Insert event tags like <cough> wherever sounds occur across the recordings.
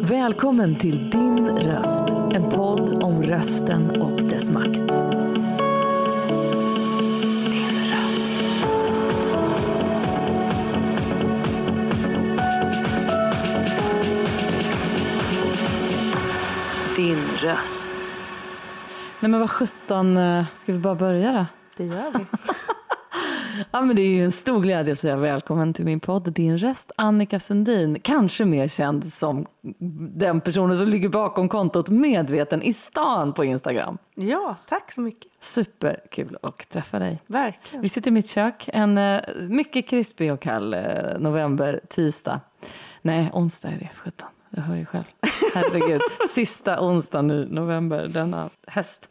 Välkommen till Din röst, en podd om rösten och dess makt. Din röst. Din röst. Nej men vad sjutton, eh, ska vi bara börja då? Det gör vi. Ja, men det är en stor glädje att säga välkommen till min podd Din röst, Annika Sundin. Kanske mer känd som den personen som ligger bakom kontot Medveten i stan på Instagram. Ja, tack så mycket. Superkul att träffa dig. Verkligen. Vi sitter i mitt kök en eh, mycket krispig och kall eh, november, tisdag. Nej, onsdag är det för sjutton. Jag hör ju själv. Herregud. <laughs> Sista onsdagen i november denna höst.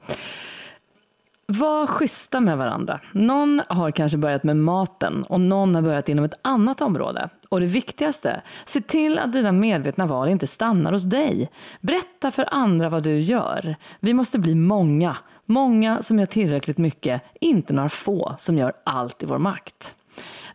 Var schyssta med varandra. Någon har kanske börjat med maten och någon har börjat inom ett annat område. Och det viktigaste, se till att dina medvetna val inte stannar hos dig. Berätta för andra vad du gör. Vi måste bli många. Många som gör tillräckligt mycket, inte några få som gör allt i vår makt.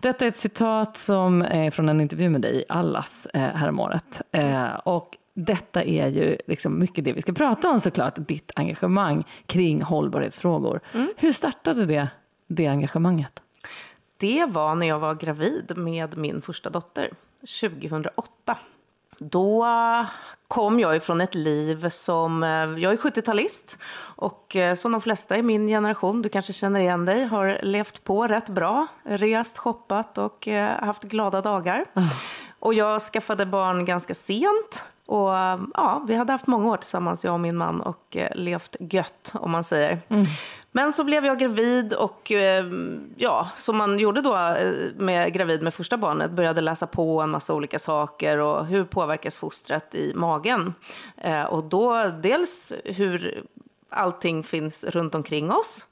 Detta är ett citat som är från en intervju med dig i Allas eh, häromåret. Eh, och detta är ju liksom mycket det vi ska prata om såklart, ditt engagemang kring hållbarhetsfrågor. Hur startade det, det engagemanget? Det var när jag var gravid med min första dotter, 2008. Då kom jag ifrån ett liv som... eh, Jag är 70-talist och eh, som de flesta i min generation, du kanske känner igen dig, har levt på rätt bra. Rest, shoppat och eh, haft glada dagar. Och jag skaffade barn ganska sent. Och ja, vi hade haft många år tillsammans, jag och min man, och eh, levt gött, om man säger. Men så blev jag gravid och eh, ja, som man gjorde då eh, med gravid med första barnet, började läsa på en massa olika saker och hur påverkas fostret i magen. Och då dels hur allting finns runt omkring oss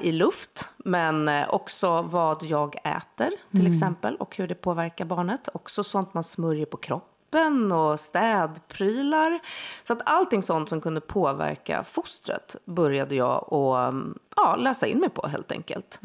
i luft, men också vad jag äter till exempel och hur det påverkar barnet. Också sånt man smörjer på kroppen och städprylar. Så att allting sånt som kunde påverka fostret började jag att ja, läsa in mig på helt enkelt.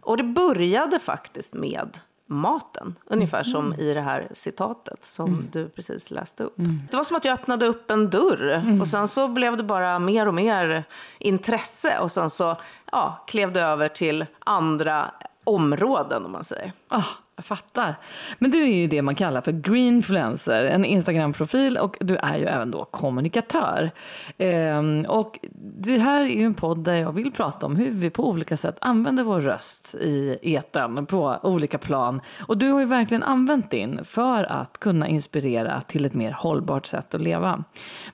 Och det började faktiskt med maten. Ungefär som i det här citatet som du precis läste upp. Det var som att jag öppnade upp en dörr och sen så blev det bara mer och mer intresse och sen så ja, klev det över till andra områden om man säger. Ah, jag fattar. Men du är ju det man kallar för greenfluencer, en Instagram-profil och du är ju även då kommunikatör. Ehm, och det här är ju en podd där jag vill prata om hur vi på olika sätt använder vår röst i etern på olika plan. Och du har ju verkligen använt din för att kunna inspirera till ett mer hållbart sätt att leva.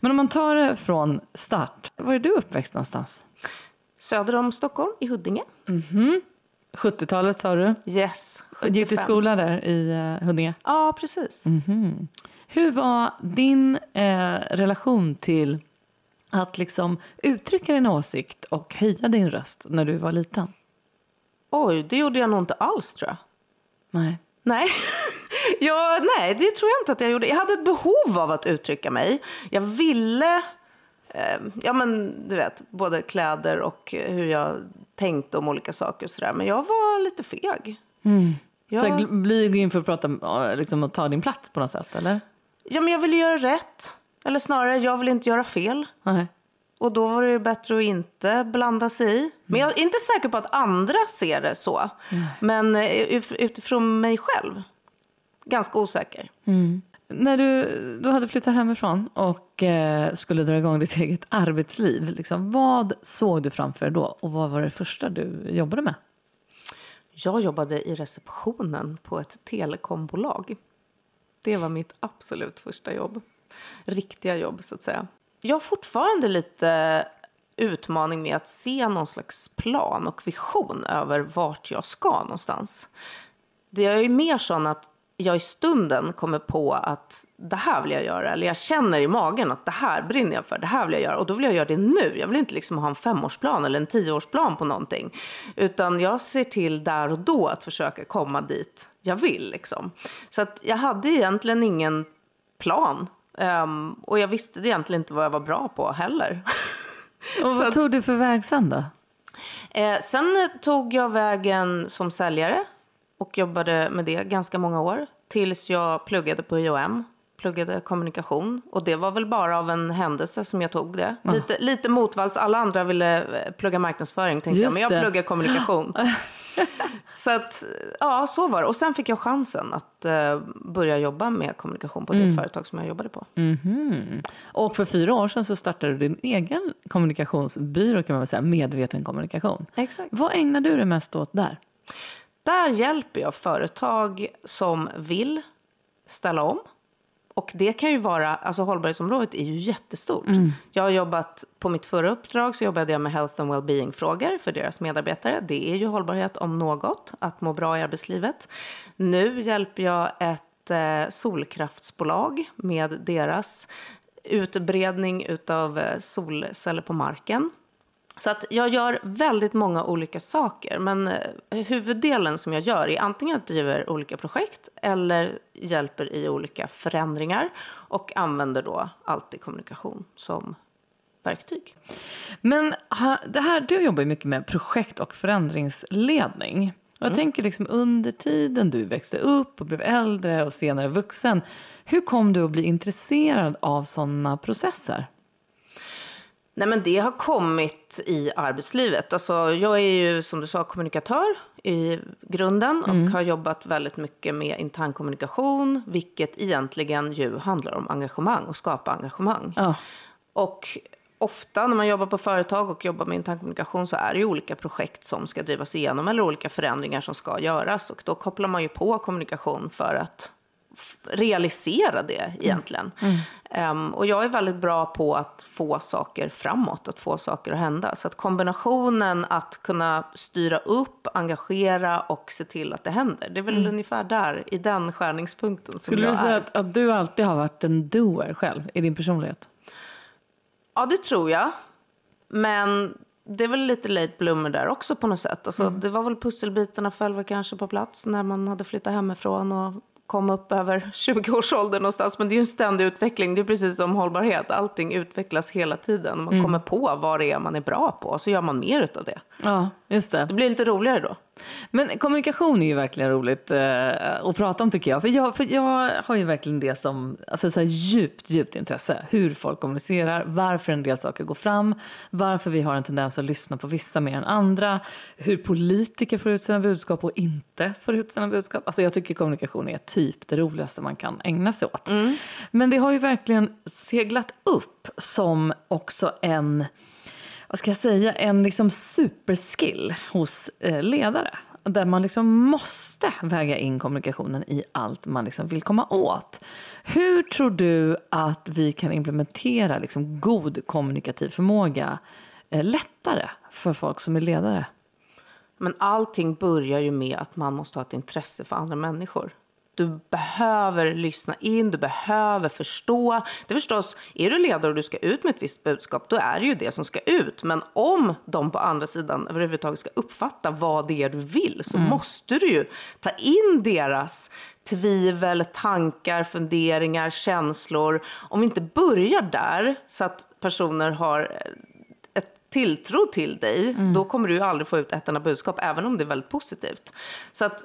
Men om man tar det från start, var är du uppväxt någonstans? Söder om Stockholm, i Huddinge. 70-talet sa du? Yes. Gick du i 75. skola där i eh, Huddinge? Ja, precis. Hur var din eh, relation till att liksom uttrycka din åsikt och höja din röst när du var liten? Oj, det gjorde jag nog inte alls tror jag. Nej. Nej. <laughs> ja, nej, det tror jag inte att jag gjorde. Jag hade ett behov av att uttrycka mig. Jag ville, eh, ja men du vet, både kläder och hur jag tänkte om olika saker och sådär. Men jag var lite feg. Jag, Så gl- blyg inför att prata liksom, och ta din plats på något sätt, eller? ja, men jag ville göra rätt. Eller snarare, jag vill inte göra fel. Nej. Och då var det bättre att inte blanda sig i. Men jag är inte säker på att andra ser det så. Men eh, ut- utifrån mig själv, ganska osäker. När du, du hade flyttat hemifrån och eh, skulle dra igång ditt eget arbetsliv, liksom, vad såg du framför dig då? Och vad var det första du jobbade med? Jag jobbade i receptionen på ett telekombolag. Det var mitt absolut första jobb. Riktiga jobb, så att säga. Jag har fortfarande lite utmaning med att se någon slags plan och vision över vart jag ska någonstans. Det är ju mer sån att jag i stunden kommer på att det här vill jag göra. Eller jag känner i magen att det här brinner jag för, det här vill jag göra. Och då vill jag göra det nu. Jag vill inte liksom ha en femårsplan eller en tioårsplan på någonting. Utan jag ser till där och då att försöka komma dit jag vill. Liksom. Så att jag hade egentligen ingen plan. Um, och jag visste egentligen inte vad jag var bra på heller. <laughs> Och vad att, tog du för väg sen då? Eh, sen tog jag vägen som säljare och jobbade med det ganska många år. Tills jag pluggade på IOM, pluggade kommunikation. Och det var väl bara av en händelse som jag tog det. Ja. Lite, lite motvalls, alla andra ville eh, plugga marknadsföring tänkte jag, men jag pluggade kommunikation. <laughs> så att, ja, så var det. Och sen fick jag chansen att uh, börja jobba med kommunikation på det mm. företag som jag jobbade på. Mm -hmm. Och för fyra år sedan så startade du din egen kommunikationsbyrå kan man väl säga, Medveten kommunikation. Exakt. Vad ägnar du dig mest åt där? Där hjälper jag företag som vill ställa om. Och det kan ju vara, alltså hållbarhetsområdet är ju jättestort. Mm. Jag har jobbat, på mitt förra uppdrag så jobbade jag med health and well-being frågor för deras medarbetare. Det är ju hållbarhet om något, att må bra i arbetslivet. Nu hjälper jag ett eh, solkraftsbolag med deras utbredning av eh, solceller på marken. Så att jag gör väldigt många olika saker. Men eh, huvuddelen som jag gör är antingen att driver olika projekt eller hjälper i olika förändringar och använder då alltid kommunikation som verktyg. Men det här, du jobbar mycket med projekt och förändringsledning. Och jag mm. tänker liksom under tiden du växte upp och blev äldre och senare vuxen. Hur kom du att bli intresserad av sådana processer? Nej, men det har kommit i arbetslivet. Alltså, jag är ju som du sa kommunikatör i grunden och mm. har jobbat väldigt mycket med internkommunikation, vilket egentligen ju handlar om engagemang och skapa engagemang. Ja. Och ofta när man jobbar på företag och jobbar med internkommunikation så är det ju olika projekt som ska drivas igenom eller olika förändringar som ska göras och då kopplar man ju på kommunikation för att realisera det egentligen. Mm. Mm. Um, och jag är väldigt bra på att få saker framåt, att få saker att hända. Så att kombinationen att kunna styra upp, engagera och se till att det händer. Det är väl mm. ungefär där, i den skärningspunkten som Skulle du säga att, att, du alltid har varit en doer själv i din personlighet? Ja, det tror jag. Men det är väl lite late bloomer där också på något sätt. Alltså, mm. Det var väl pusselbitarna föll kanske på plats när man hade flyttat hemifrån och komma upp över <laughs> 20-årsåldern någonstans. Men det är ju en ständig utveckling. Det är precis som hållbarhet. Allting utvecklas hela tiden. Man mm. kommer på vad det är man är bra på och så gör man mer av det. Ja, just det. Det blir lite roligare då. Men kommunikation är ju verkligen roligt eh, att prata om tycker jag. För, jag. för jag har ju verkligen det som alltså, så här djupt, djupt intresse. Hur folk kommunicerar, varför en del saker går fram, varför vi har en tendens att lyssna på vissa mer än andra, hur politiker får ut sina budskap och inte får ut sina budskap. Alltså, jag tycker kommunikation är typ det roligaste man kan ägna sig åt. Mm. Men det har ju verkligen seglat upp som också en vad ska jag säga, en liksom superskill hos eh, ledare. Där man liksom måste väga in kommunikationen i allt man liksom vill komma åt. Hur tror du att vi kan implementera liksom god kommunikativ förmåga eh, lättare för folk som är ledare? Men allting börjar ju med att man måste ha ett intresse för andra människor. Du behöver lyssna in, du behöver förstå. Det är förstås, är du ledare och du ska ut med ett visst budskap, då är det ju det som ska ut. Men om de på andra sidan överhuvudtaget ska uppfatta vad det är du vill så mm. måste du ju ta in deras tvivel, tankar, funderingar, känslor. Om vi inte börjar där så att personer har ett tilltro till dig, mm. då kommer du ju aldrig få ut ett enda budskap, även om det är väldigt positivt. Så att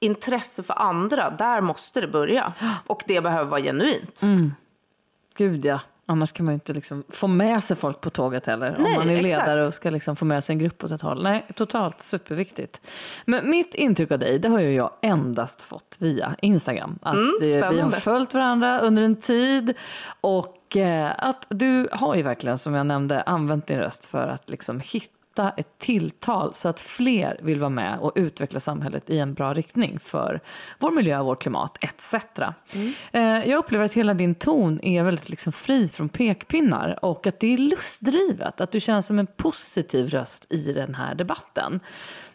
intresse för andra, där måste det börja. Och det behöver vara genuint. Mm. Gud ja. Annars kan man ju inte liksom få med sig folk på tåget heller. Nej, om man är ledare exakt. och ska liksom få med sig en grupp åt ett håll. Nej, totalt superviktigt. Men mitt intryck av dig, det har ju jag endast fått via Instagram. Att mm, vi har följt varandra under en tid. Och eh, att du har ju verkligen, som jag nämnde, använt din röst för att liksom hitta hitta ett tilltal så att fler vill vara med och utveckla samhället i en bra riktning för vår miljö, vårt klimat etc. Mm. Eh, jag upplever att hela din ton är väldigt liksom fri från pekpinnar och att det är lustdrivet, att du känns som en positiv röst i den här debatten.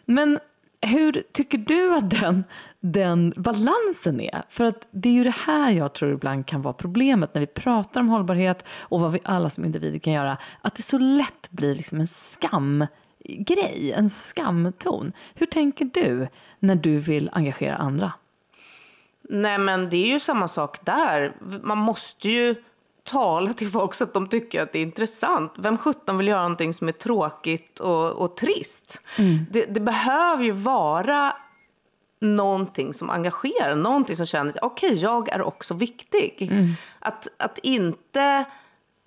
Men hur tycker du att den, den balansen är? För att det är ju det här jag tror ibland kan vara problemet när vi pratar om hållbarhet och vad vi alla som individer kan göra. Att det så lätt blir liksom en skamgrej, en skamton. Hur tänker du när du vill engagera andra? Nej, men det är ju samma sak där. Man måste ju tala till folk så att de tycker att det är intressant. Vem sjutton vill göra någonting som är tråkigt och, och trist? Mm. Det, det, behöver ju vara någonting som engagerar, någonting som känner att okej, okay, jag är också viktig. Mm. Att, att inte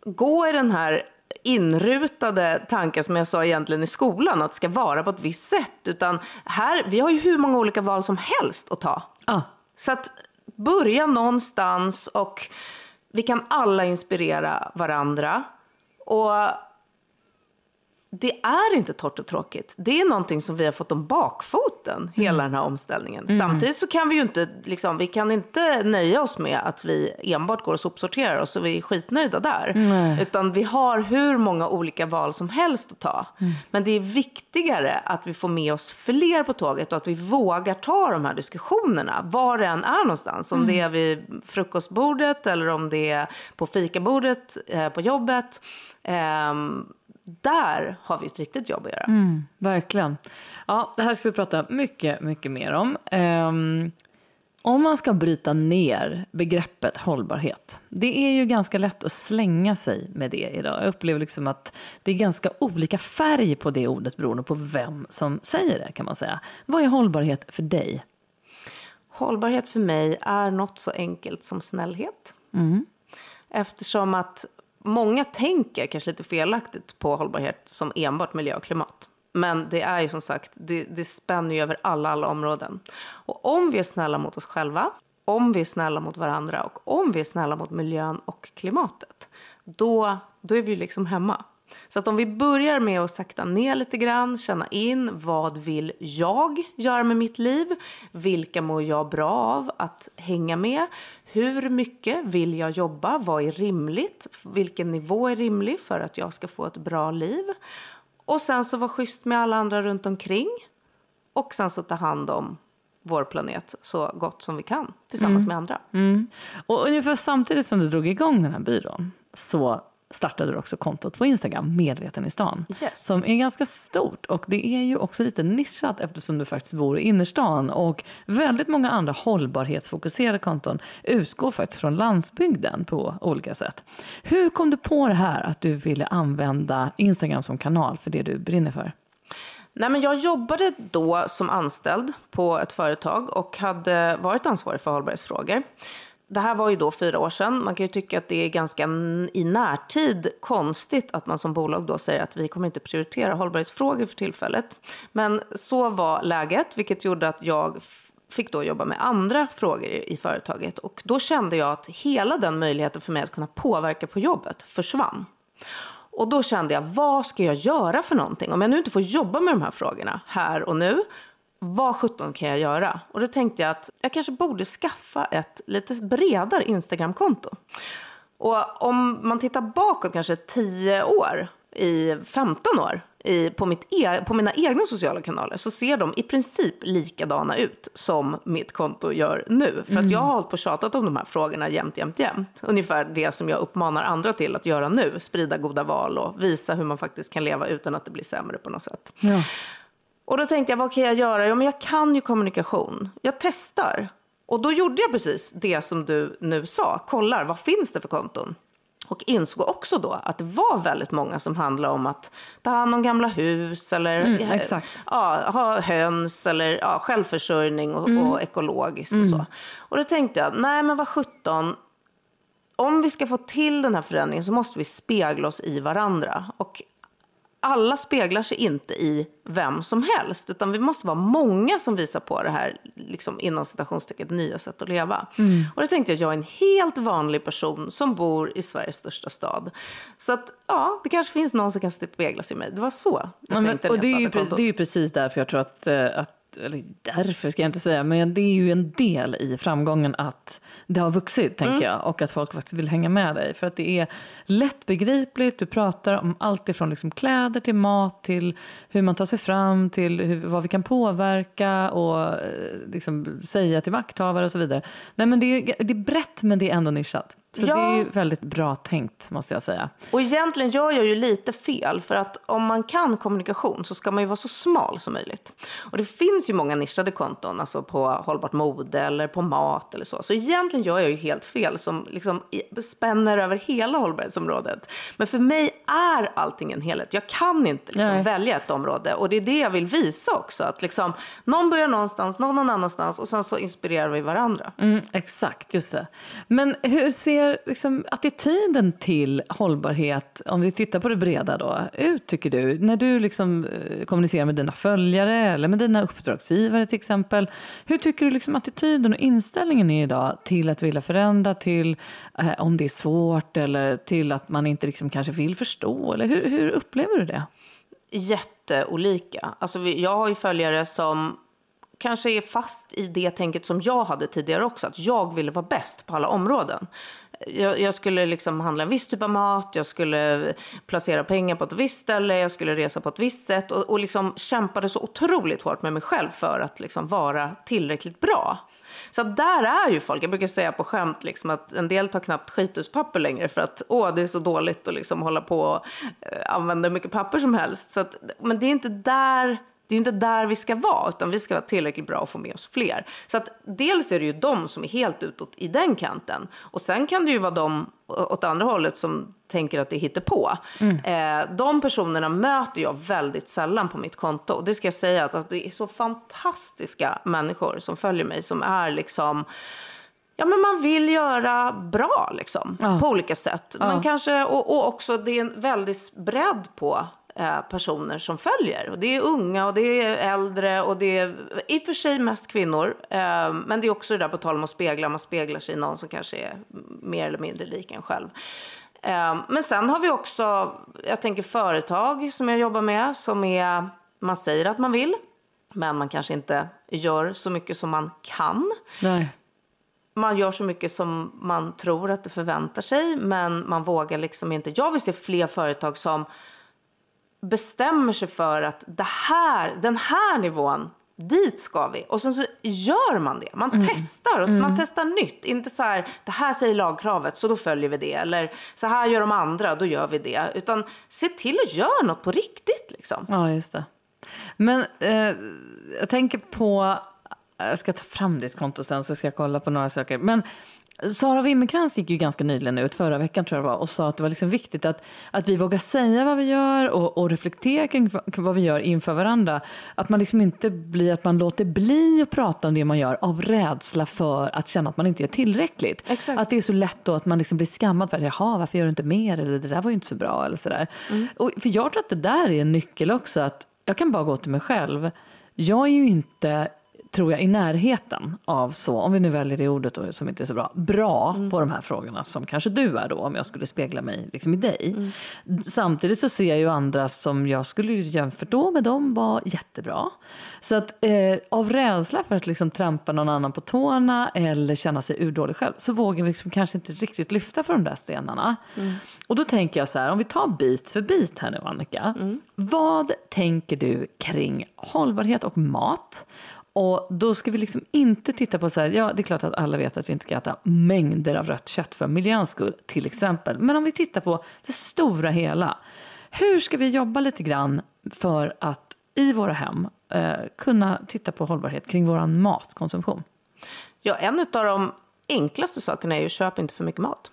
gå i den här inrutade tanken som jag sa egentligen i skolan, att det ska vara på ett visst sätt. Utan här, vi har ju hur många olika val som helst att ta. Ah. Så att börja någonstans och vi kan alla inspirera varandra. Och det är inte torrt och tråkigt. Det är någonting som vi har fått om bakfoten, mm. hela den här omställningen. Mm. Samtidigt så kan vi ju inte, liksom, vi kan inte nöja oss med att vi enbart går och sopsorterar oss och vi är skitnöjda där. Mm. Utan vi har hur många olika val som helst att ta. Mm. Men det är viktigare att vi får med oss fler på tåget och att vi vågar ta de här diskussionerna, var det än är någonstans. Om det är vid frukostbordet eller om det är på fikabordet eh, på jobbet. Um, där har vi ett riktigt jobb att göra. Mm, verkligen. Ja, det här ska vi prata mycket, mycket mer om. Um, om man ska bryta ner begreppet hållbarhet. Det är ju ganska lätt att slänga sig med det idag. Jag upplever liksom att det är ganska olika färg på det ordet beroende på vem som säger det kan man säga. Vad är hållbarhet för dig? Hållbarhet för mig är något så enkelt som snällhet. Mm. Eftersom att många tänker kanske lite felaktigt på hållbarhet som enbart miljö och klimat. Men det är ju som sagt, det, det spänner ju över alla, alla områden. Och om vi är snälla mot oss själva, om vi är snälla mot varandra och om vi är snälla mot miljön och klimatet, då, då är vi ju liksom hemma. Så att om vi börjar med att sakta ner lite grann, känna in vad vill jag göra med mitt liv? Vilka mår jag bra av att hänga med? Hur mycket vill jag jobba? Vad är rimligt? Vilken nivå är rimlig för att jag ska få ett bra liv? Och sen så vara schysst med alla andra runt omkring. Och sen så ta hand om vår planet så gott som vi kan tillsammans mm. med andra. Mm. Och ungefär samtidigt som du drog igång den här byrån så startade du också kontot på Instagram, Medveten i stan, yes. som är ganska stort. Och det är ju också lite nischat eftersom du faktiskt bor i innerstan. Och väldigt många andra hållbarhetsfokuserade konton utgår faktiskt från landsbygden på olika sätt. Hur kom du på det här att du ville använda Instagram som kanal för det du brinner för? Nej, men jag jobbade då som anställd på ett företag och hade varit ansvarig för hållbarhetsfrågor det här var ju då fyra år sedan. Man kan ju tycka att det är ganska i närtid konstigt att man som bolag då säger att vi kommer inte prioritera hållbarhetsfrågor för tillfället. Men så var läget, vilket gjorde att jag fick då jobba med andra frågor i företaget. Och då kände jag att hela den möjligheten för mig att kunna påverka på jobbet försvann. Och då kände jag, vad ska jag göra för någonting? Om jag nu inte får jobba med de här frågorna här och nu, vad sjutton kan jag göra? Och då tänkte jag att jag kanske borde skaffa ett lite bredare Instagramkonto. Och om man tittar bakåt kanske 10 år, i 15 år, i, på, mitt e på mina egna sociala kanaler så ser de i princip likadana ut som mitt konto gör nu. För mm. att jag har hållit på och tjatat om de här frågorna jämt, jämt, jämt. Ungefär det som jag uppmanar andra till att göra nu. Sprida goda val och visa hur man faktiskt kan leva utan att det blir sämre på något sätt. Ja. Och då tänkte jag, vad kan jag göra? Ja, men jag kan ju kommunikation. Jag testar. Och då gjorde jag precis det som du nu sa. Kollar, vad finns det för konton? Och insåg också då att det var väldigt många som handlade om att ta hand om gamla hus eller mm, exakt. Ja, ha höns eller ja, självförsörjning och, mm. och ekologiskt och mm. så. Och då tänkte jag, nej men vad sjutton, om vi ska få till den här förändringen så måste vi spegla oss i varandra. Och alla speglar sig inte i vem som helst, utan vi måste vara många som visar på det här, liksom, inom citationstecken, nya sätt att leva. Mm. Och då tänkte jag, jag är en helt vanlig person som bor i Sveriges största stad. Så att, ja, det kanske finns någon som kan spegla sig i mig. Det var så jag ja, men, och det är, ju, det är ju precis därför jag tror att, eh, att eller därför ska jag inte säga, men det är ju en del i framgången att det har vuxit, tänker mm. jag, och att folk faktiskt vill hänga med dig. För att det är lättbegripligt, du pratar om allt ifrån liksom kläder till mat, till hur man tar sig fram, till hur, vad vi kan påverka och eh, liksom säga till makthavare och så vidare. Nej, men det är, det är brett, men det är ändå nischat. Så ja. det är ju väldigt bra tänkt måste jag säga. Och egentligen gör jag ju lite fel för att om man kan kommunikation så ska man ju vara så smal som möjligt. Och det finns ju många nischade konton, alltså på hållbart mode eller på mat eller så. Så egentligen gör jag ju helt fel som liksom spänner över hela hållbarhetsområdet. Men för mig är allting en helhet. Jag kan inte liksom välja ett område och det är det jag vill visa också. Att liksom, någon börjar någonstans, någon någon annanstans och sen så inspirerar vi varandra. Mm, exakt, just det. Men hur ser ser liksom attityden till hållbarhet, om vi tittar på det breda då, ut tycker du? När du liksom eh, kommunicerar med dina följare eller med dina uppdragsgivare till exempel. Hur tycker du liksom attityden och inställningen är idag till att vilja förändra, till eh, om det är svårt eller till att man inte liksom kanske vill förstå? Eller hur, hur upplever du det? Jätteolika. Alltså jag har ju följare som kanske är fast i det tänket som jag hade tidigare också, att jag ville vara bäst på alla områden jag, jag, skulle liksom handla en viss typ av mat, jag skulle placera pengar på ett visst ställe, jag skulle resa på ett visst sätt och, och liksom kämpade så otroligt hårt med mig själv för att liksom vara tillräckligt bra. Så där är ju folk, jag brukar säga på skämt liksom att en del tar knappt skituspapper längre för att åh, det är så dåligt att liksom hålla på och eh, använda hur mycket papper som helst. Så att, men det är inte där det är inte där vi ska vara, utan vi ska vara tillräckligt bra och få med oss fler. Så att dels är det ju de som är helt utåt i den kanten. Och sen kan det ju vara de åt andra hållet som tänker att det hittar på. Mm. Eh, de personerna möter jag väldigt sällan på mitt konto. Och det ska jag säga att, att det är så fantastiska människor som följer mig som är liksom Ja, men man vill göra bra liksom, ja. på olika sätt. Men kanske, och, och också det är en väldig bredd på personer som följer. Och det är unga och det är äldre och det är i och för sig mest kvinnor. Eh, men det är också det där på tal om att spegla, man speglar sig i någon som kanske är mer eller mindre lik en själv. Eh, men sen har vi också, jag tänker företag som jag jobbar med som är, man säger att man vill, men man kanske inte gör så mycket som man kan. Nej. Man gör så mycket som man tror att det förväntar sig, men man vågar liksom inte. Jag vill se fler företag som bestämmer sig för att det här, den här nivån, dit ska vi. Och sen så gör man det. Man mm. testar. Mm. Man testar nytt. Inte så här, det här säger lagkravet, så då följer vi det. Eller så här gör de andra, då gör vi det. Utan se till att göra något på riktigt. Liksom. Ja, just det. Men eh, jag tänker på, jag ska ta fram ditt konto sen så ska jag kolla på några saker. Men Sara Wimmercrantz gick ju ganska nyligen ut, förra veckan tror jag det var, och sa att det var liksom viktigt att, att vi vågar säga vad vi gör och, och reflektera kring vad vi gör inför varandra. Att man liksom inte blir att man låter bli att prata om det man gör av rädsla för att känna att man inte gör tillräckligt. Exakt. Att det är så lätt då att man liksom blir skammad för att jaha, varför gör du inte mer eller det där var ju inte så bra eller sådär. Mm. Och, för jag tror att det där är en nyckel också, att jag kan bara gå till mig själv. Jag är ju inte tror jag, i närheten av så, om vi nu väljer det ordet då, som inte är så bra, bra mm. på de här frågorna som kanske du är då, om jag skulle spegla mig liksom i dig. Mm. Samtidigt så ser jag ju andra som jag skulle jämfört då med dem var jättebra. Så att eh, av rädsla för att liksom trampa någon annan på tårna eller känna sig urdålig själv så vågar vi liksom kanske inte riktigt lyfta på de där stenarna. Mm. Och då tänker jag så här, om vi tar bit för bit här nu Annika. Mm. Vad tänker du kring hållbarhet och mat? Och då ska vi liksom inte titta på så här, ja det är klart att alla vet att vi inte ska äta mängder av rött kött för miljöns skull till exempel. Men om vi tittar på det stora hela. Hur ska vi jobba lite grann för att i våra hem eh, kunna titta på hållbarhet kring vår matkonsumtion? Ja, en av de enklaste sakerna är ju köp inte för mycket mat.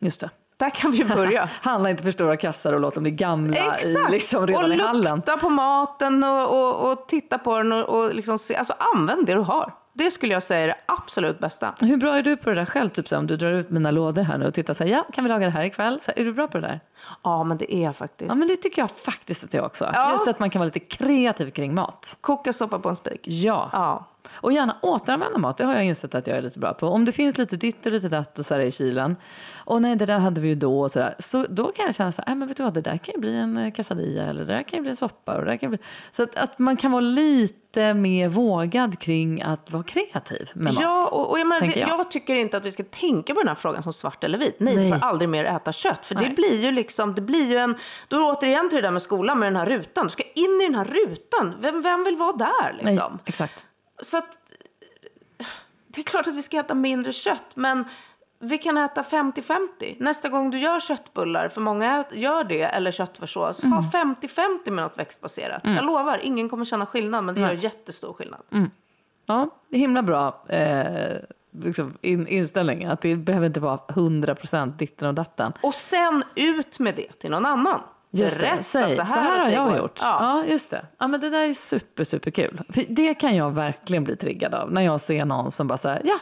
Just det. Där kan vi börja. <laughs> Handla inte för stora kassar och låt dem bli gamla Exakt. i, liksom redan och i hallen. Och lukta på maten och, och, och, titta på den och, och liksom se, alltså använd det du har. Det skulle jag säga är det absolut bästa. Hur bra är du på det där själv? Typ så om du drar ut mina lådor här nu och tittar så här, ja, kan vi laga det här ikväll? Så här, är du bra på det där? Ja, men det är jag faktiskt. Ja, men det tycker jag faktiskt att jag också. Ja. Just att man kan vara lite kreativ kring mat. Koka soppa på en spik. Ja. ja. Och gärna återanvända mat, det har jag insett att jag är lite bra på. Om det finns lite ditt och lite datt och så här i kylen. Och nej, det där hade vi ju då och sådär. Så då kan jag känna så här, men vet du vad, det där kan ju bli en eh, quesadilla eller det där kan ju bli en soppa. Och det där kan bli... Så att, att man kan vara lite mer vågad kring att vara kreativ med mat. Ja, och, och jag, menar, det, jag. jag. tycker inte att vi ska tänka på den här frågan som svart eller vit. Nej, Nej. du får aldrig mer äta kött. För det Nej. blir ju liksom, det blir ju en, då är det återigen till det där med skolan med den här rutan. Du ska in i den här rutan. Vem, vem vill vara där Nej, liksom? exakt. Så att, det är klart att vi ska äta mindre kött, men vi kan äta 50-50. Nästa gång du gör köttbullar, för många gör det, eller köttfärssås, Mm. ha 50-50 med något växtbaserat. Jag lovar, ingen kommer känna skillnad, men det gör jättestor skillnad. Ja, det är himla bra eh, liksom in, inställning. Att det behöver inte vara 100% ditten och datten. Och sen ut med det till någon annan. Just Berätta, det, säg, så här, att har det jag går. gjort. Ja. Ja. just det. Ja, men det där är super, super kul. För det kan jag verkligen bli triggad av. När jag ser någon som bara säger ja,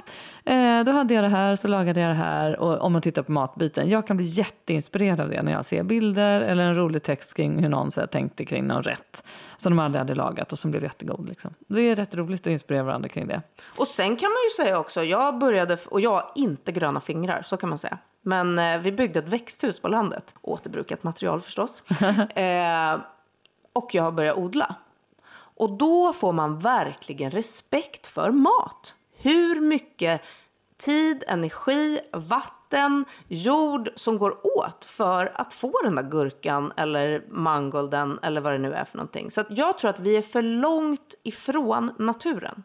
eh, då hade jag det här, så lagade jag det här. Och om man tittar på matbiten. Jag kan bli jätteinspirerad av det när jag ser bilder eller en rolig text kring hur någon så här, tänkte kring någon rätt. Som de aldrig hade lagat och som blev jättegod. Liksom. Det är rätt roligt att inspirera varandra kring det. Och sen kan man ju säga också, jag började, och jag har inte gröna fingrar, så kan man säga. Men eh, vi byggde ett växthus på landet, återbrukat material förstås. <laughs> eh, och jag har börjat odla. Och då får man verkligen respekt för mat. Hur mycket tid, energi, vatten, jord som går åt för att få den där gurkan eller mangolden eller vad det nu är för någonting. Så jag tror att vi är för långt ifrån naturen.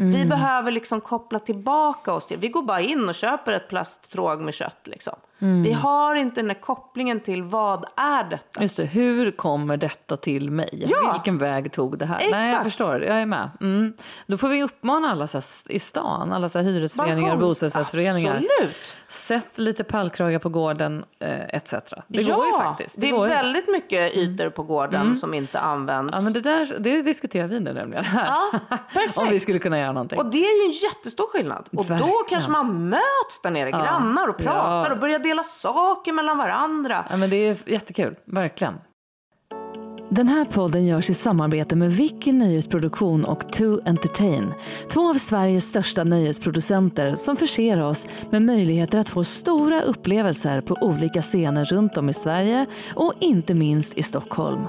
Mm. Vi behöver liksom koppla tillbaka oss till, vi går bara in och köper ett plasttråg med kött liksom. Mm. Vi har inte den där kopplingen till vad är detta? Just det, hur kommer detta till mig? Ja. Vilken väg tog det här? Nej, jag Exakt. förstår. Jag är med. Mm. Då får vi uppmana alla så här, i stan, alla så här, hyresföreningar och bostadsrättsföreningar. Absolut. Sätt lite pallkragar på gården eh, etc. Det ja, går ju faktiskt. Det, är går ju. Mm. väldigt mycket ytor på gården som inte används. Ja, men det, där, det diskuterar vi nu nämligen här. Ja, perfekt. <laughs> Om vi skulle kunna göra någonting. Och det är ju en jättestor skillnad. Och då Verkligen. kanske man möts där nere, grannar och pratar och börjar dela saker mellan varandra. Ja, men det är jättekul, verkligen. Den här podden görs i samarbete med Vicky Nöjesproduktion och To Entertain. Två av Sveriges största nöjesproducenter som förser oss med möjligheter att få stora upplevelser på olika scener runt om i Sverige och inte minst i Stockholm.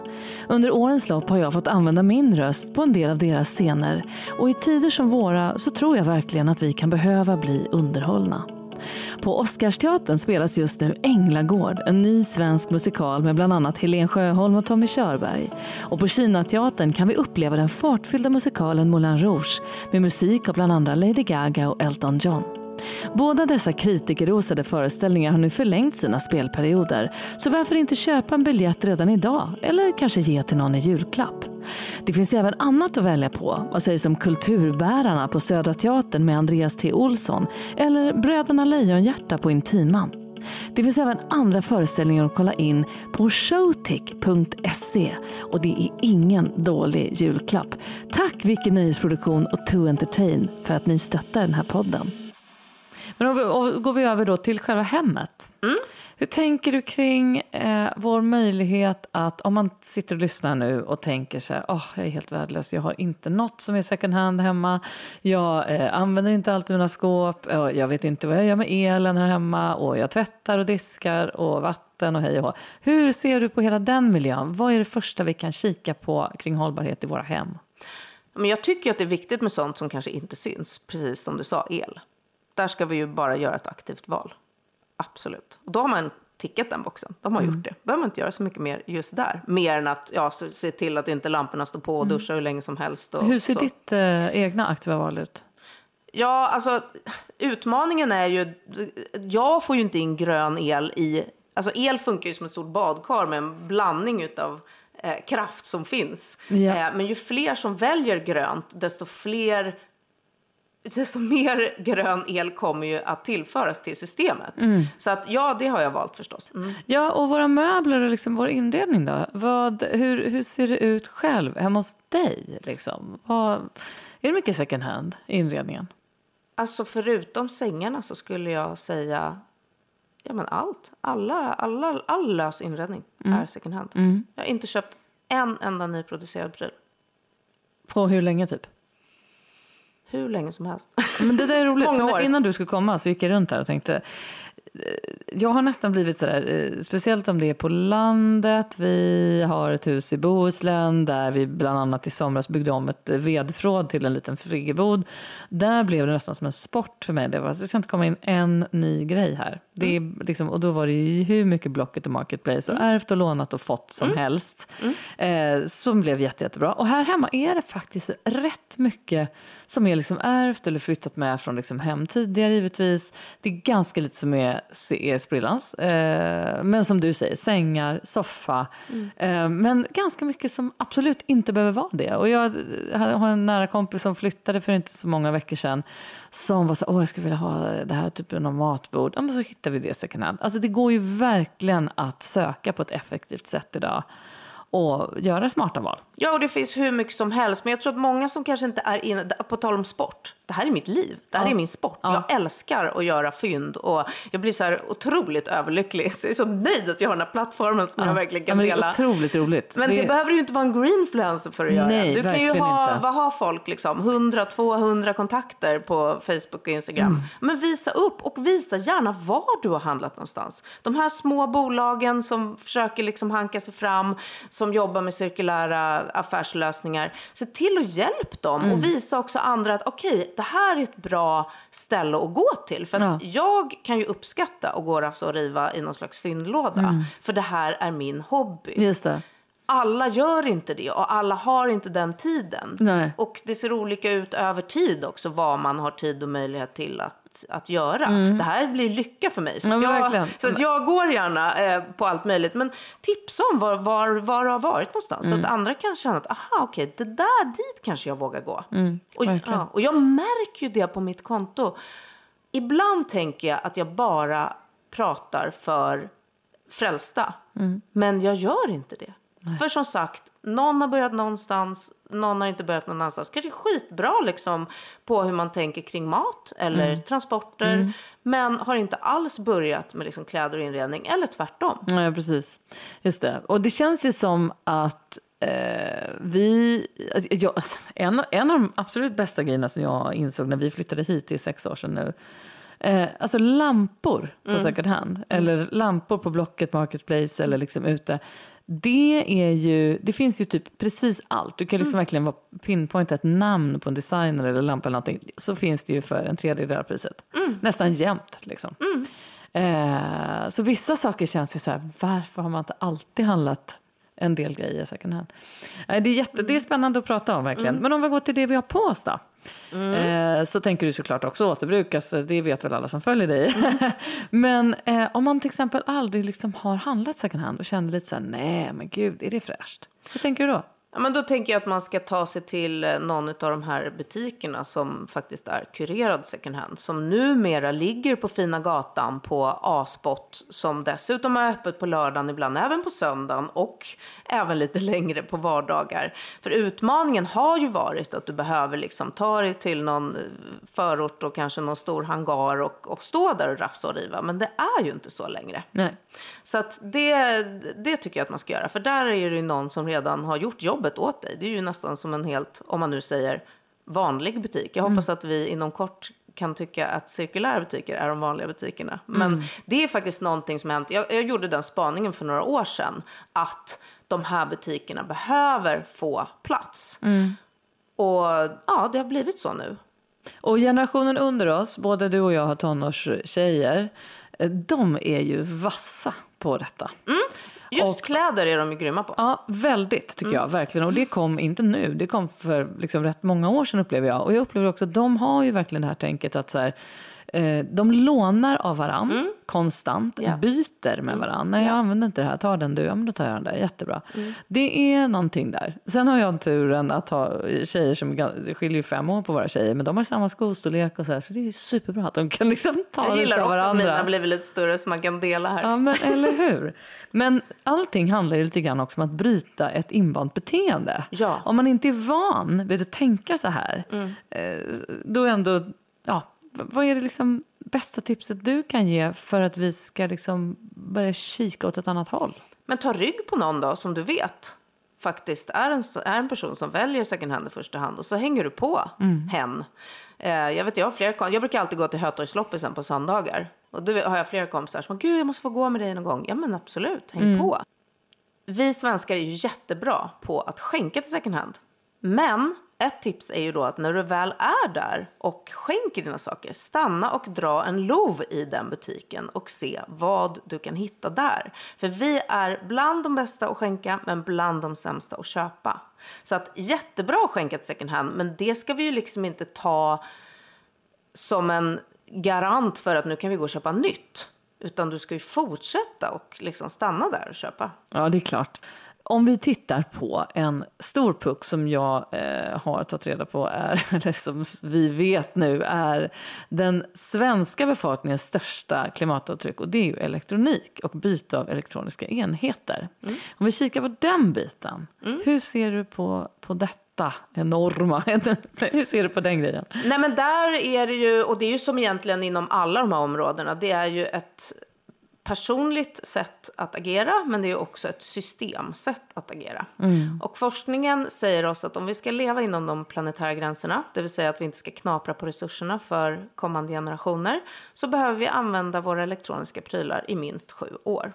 Under årens lopp har jag fått använda min röst på en del av deras scener och i tider som våra så tror jag verkligen att vi kan behöva bli underhållna. På Oscarsteatern spelas just nu Änglagård, en ny svensk musikal med bland annat Helen Sjöholm och Tommy Körberg. Och på Kinateatern kan vi uppleva den fartfyllda musikalen Moulin Rouge med musik av bland andra Lady Gaga och Elton John. Båda dessa kritikerrosade föreställningar har nu förlängt sina spelperioder, så varför inte köpa en biljett redan idag eller kanske ge till någon i julklapp? Det finns även annat att välja på. Vad sägs om Kulturbärarna på Södra Teatern med Andreas T Olsson eller Bröderna Lejonhjärta på Intiman? Det finns även andra föreställningar att kolla in på showtick.se och det är ingen dålig julklapp. Tack Vicky Nöjesproduktion och To Entertain för att ni stöttar den här podden. Men om vi, om, går vi över då till själva hemmet. Hur tänker du kring eh, vår möjlighet att, om man sitter och lyssnar nu och tänker så här, oh, jag är helt värdelös, jag har inte något som är second hand hemma, jag eh, använder inte alltid mina skåp, jag vet inte vad jag gör med elen här hemma och jag tvättar och diskar och vatten och hej och hå. Hur ser du på hela den miljön? Vad är det första vi kan kika på kring hållbarhet i våra hem? Men jag tycker att det är viktigt med sånt som kanske inte syns, precis som du sa, el. Där ska vi ju bara göra ett aktivt val. Absolut. Och då har man tickat den boxen. De har gjort det. behöver man inte göra så mycket mer just där. Mer än att ja, se, se till att inte lamporna står på och duscha hur länge som helst. Och Hur ser så. ditt eh, egna aktiva val ut? Ja, alltså utmaningen är ju... Jag får ju inte in grön el i... Alltså el funkar ju som ett stort badkar med en blandning utav eh, kraft som finns. Ja. Eh, men ju fler som väljer grönt, desto fler... Desto mer grön el kommer ju att tillföras till systemet. Så att ja, det har jag valt förstås. Mm. Ja, och våra möbler och liksom vår inredning då? Vad, hur, hur ser det ut själv hemma hos dig? Liksom? Vad, är det mycket second hand i inredningen? Alltså förutom sängarna så skulle jag säga ja, men allt. Alla, alla, all lös inredning är second hand. Jag har inte köpt en enda nyproducerad pryl. På hur länge typ? Hur länge som helst. Men det där är <laughs> roligt. Många år. Innan du skulle komma så gick jag runt här och tänkte eh, jag har nästan blivit sådär, eh, speciellt om det är på landet. Vi har ett hus i Bohuslän där vi bland annat i somras byggde om ett vedförråd till en liten friggebod. Där blev det nästan som en sport för mig. Det var, det ska inte komma in en ny grej här. Det är liksom, och då var det ju hur mycket Blocket och Marketplace och ärvt och lånat och fått som helst. Eh, som blev jätte, jättebra. Och här hemma är det faktiskt rätt mycket som är liksom ärvt eller flyttat med från liksom hem tidigare givetvis. Det är ganska lite som är, är sprillans. Eh, men som du säger, sängar, soffa. Eh, men ganska mycket som absolut inte behöver vara det. Och jag har en nära kompis som flyttade för inte så många veckor sedan. Som var så åh jag skulle vilja ha det här typen av matbord. Ja, men så hittar vi det second hand. Alltså det går ju verkligen att söka på ett effektivt sätt idag. Och göra smarta val. Ja, och det finns hur mycket som helst. Men jag tror att många som kanske inte är inne, på tal om sport. Det här är mitt liv. Det här Ja. är min sport. Ja. Jag älskar att göra fynd och jag blir så här otroligt överlycklig. Så jag är så nöjd att jag har den här plattformen som jag verkligen Ja, kan det dela. otroligt roligt. Men det, behöver ju inte vara en greenfluencer för att göra. Nej, du kan ju ha, inte. vad har folk liksom, 100-200 kontakter på Facebook och Instagram. Mm. Men visa upp och visa gärna var du har handlat någonstans. De här små bolagen som försöker liksom hanka sig fram, som jobbar med cirkulära affärslösningar. Se till att hjälp dem Mm. och visa också andra att okej, det här är ett bra ställe att gå till. För Ja. jag kan ju uppskatta att gå och riva i någon slags fyndlåda. Mm. För det här är min hobby Just det. alla gör inte det och alla har inte den tiden. Nej. Och det ser olika ut över tid också vad man har tid och möjlighet till att, att göra. Det här blir lycka för mig. Så, Mm. Ja, att, jag, så att jag går gärna eh, på allt möjligt. Men tipsa om var, var, var du har varit någonstans. Så Mm. att andra kan känna att aha okej, det där dit kanske jag vågar gå. och, Mm, verkligen. ja, och jag märker ju det på mitt konto. Ibland tänker jag att jag bara pratar för frälsta. Mm. Men jag gör inte det. För som sagt, någon har börjat någonstans, någon har inte börjat någon annanstans. Kanske skitbra liksom på hur man tänker kring mat eller Mm. transporter. Men har inte alls börjat med liksom kläder och inredning eller tvärtom. Ja, precis. Just det. Och det känns ju som att eh, vi... Alltså, jag, <laughs> en, en av de absolut bästa grejerna som jag insåg när vi flyttade hit, det är sex år sedan nu. Eh, alltså lampor på second hand. Eller lampor på Blocket Marketplace eller liksom ute. Det är ju, det finns ju typ precis allt. Du kan liksom verkligen vara pinpointa ett namn på en designer eller lampa eller någonting. Så finns det ju för en tredjedel av priset. Nästan jämnt liksom. Eh, så vissa saker känns ju så här, varför har man inte alltid handlat en del grejer second hand? Eh, det, är jätte, det är spännande att prata om verkligen. Men om vi går till det vi har på oss då. Eh, så tänker du såklart också återbrukas, det vet väl alla som följer dig. <laughs> men eh, om man till exempel aldrig liksom har handlat second hand och känner lite så här, nej men gud, är det fräscht? Hur tänker du då? Ja, men då tänker jag att man ska ta sig till eh, någon av de här butikerna som faktiskt är kurerad second hand. Som numera ligger på fina gatan på A-spot. Som dessutom är öppet på lördagen, ibland även på söndagen. Och även lite <laughs> längre på vardagar. För utmaningen har ju varit att du behöver liksom ta dig till någon eh, förort och kanske någon stor hangar och, och stå där och rafsa och riva. Men det är ju inte så längre. Nej. Så att det, det tycker jag att man ska göra. För där är det ju någon som redan har gjort jobbet åt dig. Det är ju nästan som en helt, om man nu säger vanlig butik. Jag hoppas att vi inom kort kan tycka att cirkulära butiker är de vanliga butikerna. Men det är faktiskt någonting som hänt. Jag, jag gjorde den spaningen för några år sedan. Att de här butikerna behöver få plats. Och ja, det har blivit så nu. Och generationen under oss, både du och jag har tonårstjejer, de är ju vassa på detta. Just kläder är de ju grymma på. Ja, väldigt tycker jag. Verkligen. Och det kom inte nu. Det kom för liksom rätt många år sedan upplever jag. Och jag upplever också att de har ju verkligen det här tänket att så här, eh, de lånar av varann konstant, Ja. byter med varann. Nej, jag använder inte det här. Ta den du. Ja, men då tar jag den där. Jättebra. Det är någonting där. Sen har jag turen att ha tjejer som, det skiljer fem år på våra tjejer, men de har samma skostorlek och så här. Så det är superbra att de kan liksom ta Jag lite gillar av också att varandra. mina blivit lite större så man kan dela här. Ja, men eller hur? Men allting handlar ju lite grann också om att bryta ett invant beteende. Ja. Om man inte är van vid att tänka så här, eh, då ändå, ja, vad är det liksom bästa tipset du kan ge för att vi ska liksom börja kika åt ett annat håll? Men ta rygg på någon då som du vet faktiskt är en, är en person som väljer second hand i första hand och så hänger du på hen. Eh, jag vet, jag har flera jag brukar alltid gå till Hötorgsloppisen på söndagar. Och då har jag flera kompisar som gud jag måste få gå med dig någon gång. Ja men absolut, häng på. Vi svenskar är ju jättebra på att skänka till second hand. Men ett tips är ju då att när du väl är där och skänker dina saker, stanna och dra en lov i den butiken och se vad du kan hitta där. För vi är bland de bästa att skänka, men bland de sämsta att köpa. Så att jättebra att skänka till second hand, men det ska vi ju liksom inte ta som en garant för att nu kan vi gå och köpa nytt. Utan du ska ju fortsätta och liksom stanna där och köpa. Ja, det är klart. Om vi tittar på en stor puck som jag eh, har tagit reda på är, <laughs> eller som vi vet nu är den svenska befolkningens största klimatavtryck och det är ju elektronik och byte av elektroniska enheter. Om vi kikar på den biten, hur ser du på, på detta enorma, <laughs> hur ser du på den grejen? Nej men där är det ju, och det är ju som egentligen inom alla de här områdena, det är ju ett personligt sätt att agera, men det är också ett systemsätt att agera. Och forskningen säger oss att om vi ska leva inom de planetära gränserna, det vill säga att vi inte ska knapra på resurserna för kommande generationer, så behöver vi använda våra elektroniska prylar i minst sju år.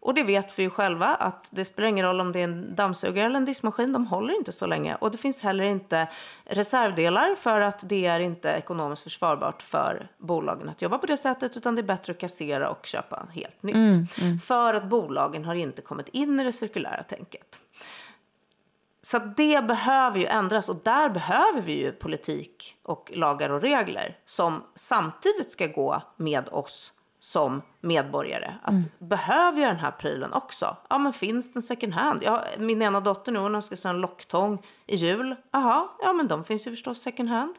Och det vet vi ju själva att det spelar ingen roll om det är en dammsugare eller en diskmaskin, de håller inte så länge. Och det finns heller inte reservdelar för att det är inte ekonomiskt försvarbart för bolagen att jobba på det sättet utan det är bättre att kassera och köpa helt nytt. För att bolagen har inte kommit in i det cirkulära tänket. Så det behöver ju ändras och där behöver vi ju politik och lagar och regler som samtidigt ska gå med oss som medborgare. Att behöver jag den här prylen också? Ja, men finns den second hand? Ja, min ena dotter nu, hon önskar sig en locktång i jul. Jaha, ja men de finns ju förstås second hand.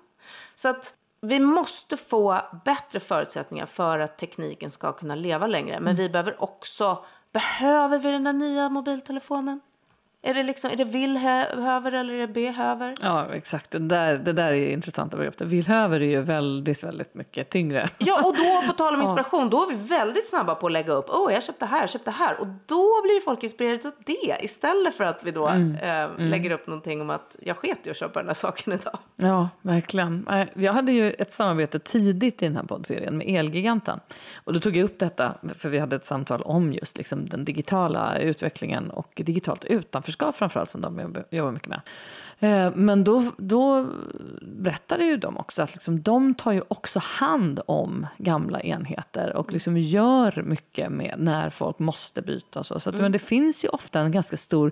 Så att vi måste få bättre förutsättningar för att tekniken ska kunna leva längre. Men vi behöver också, behöver vi den där nya mobiltelefonen? Är det, liksom, är det vill-höver eller är det behöver? Ja, exakt. Det där, det där är intressanta begrepp. Villhöver är ju väldigt, väldigt mycket tyngre. Ja, och då på tal om <laughs> inspiration, då är vi väldigt snabba på att lägga upp, åh, oh, jag köpte här, jag köpte här. Och då blir folk inspirerade av det istället för att vi då eh, lägger upp någonting om att jag sket i att köpa den här saken idag. Ja, verkligen. Jag hade ju ett samarbete tidigt i den här poddserien med Elgiganten. Och då tog jag upp detta, för vi hade ett samtal om just liksom den digitala utvecklingen och digitalt utanförskap framförallt som de jobb- jobbar mycket med. Eh, Men då, då berättade ju de också att liksom, de tar ju också hand om gamla enheter och liksom gör mycket med när folk måste byta. Så så att, men det finns ju ofta en ganska stor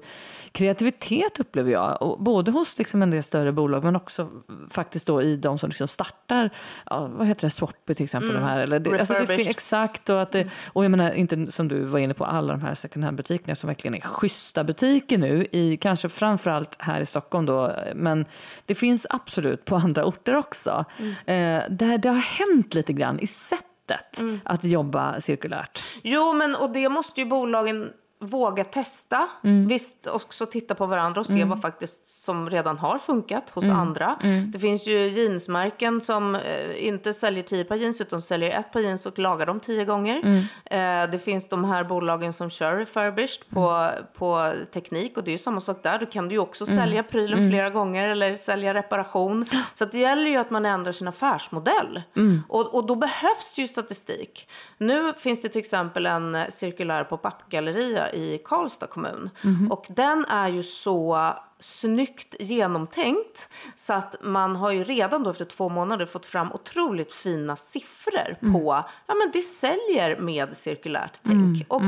kreativitet upplever jag. Och både hos liksom en del större bolag men också faktiskt då i de som liksom startar, ja, vad heter det, Swappy till exempel. De här, eller det, alltså det, exakt, och, att det, och jag menar inte som du var inne på alla de här second hand-butikerna som verkligen är schyssta butiker nu, i, kanske framförallt här i Stockholm då, men det finns absolut på andra orter också. Eh, där det har hänt lite grann i sättet att jobba cirkulärt. Jo, men och det måste ju bolagen våga testa. Visst, också titta på varandra och se vad faktiskt som redan har funkat hos andra. Det finns ju jeansmärken som eh, inte säljer tio par jeans utan säljer ett par jeans och lagar dem tio gånger. Eh, det finns de här bolagen som kör refurbished på, på teknik och det är ju samma sak där. Då kan du ju också sälja prylen flera gånger eller sälja reparation. Så det gäller ju att man ändrar sin affärsmodell. Och, och då behövs det ju statistik. Nu finns det till exempel en cirkulär pop-up-galleria i Karlstad kommun. Och den är ju så snyggt genomtänkt så att man har ju redan då efter två månader fått fram otroligt fina siffror på ja men det säljer med cirkulärt tänk. Och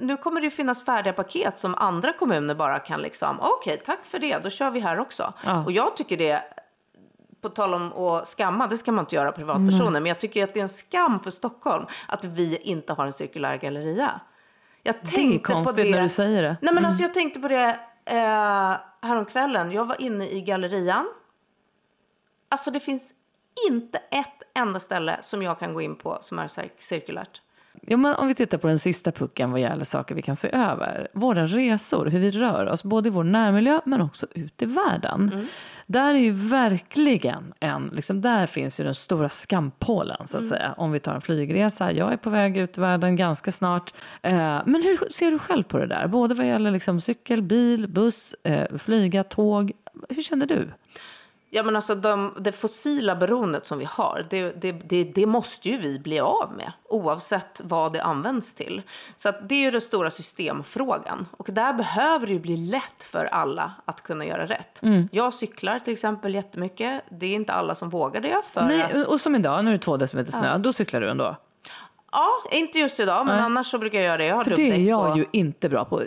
nu kommer det ju finnas färdiga paket som andra kommuner bara kan liksom okej tack för det då kör vi här också. Ja. Och jag tycker det på tal om att skamma, det ska man inte göra privatpersoner, men jag tycker att det är en skam för Stockholm att vi inte har en cirkulär galleria. Jag Det är konstigt när du säger det. Nej men alltså jag tänkte på det eh, häromkvällen. Jag var inne i gallerian. Alltså det finns inte ett enda ställe som jag kan gå in på som är cir- cirkulärt. Ja, men om vi tittar på den sista pucken vad gäller saker vi kan se över. Våra resor, hur vi rör oss, både i vår närmiljö men också ut i världen. Mm. Där är ju verkligen en, liksom där finns ju den stora skampålen så att mm. säga. Om vi tar en flygresa, jag är på väg ut i världen ganska snart. Eh, men hur ser du själv på det där? Både vad gäller liksom cykel, bil, buss, eh, flyga, tåg. Hur känner du? Ja, men alltså de, det fossila beroendet som vi har, det, det, det, det, måste ju vi bli av med oavsett vad det används till. Så det är ju den stora systemfrågan. Och där behöver det ju bli lätt för alla att kunna göra rätt. Mm. Jag cyklar till exempel jättemycket. Det är inte alla som vågar det. För Nej, att... och som idag, när det är två decimeter snö, ja. då cyklar du ändå? Ja, inte just idag, men nej. annars så brukar jag göra det. Jag har för det är jag och... ju inte bra på,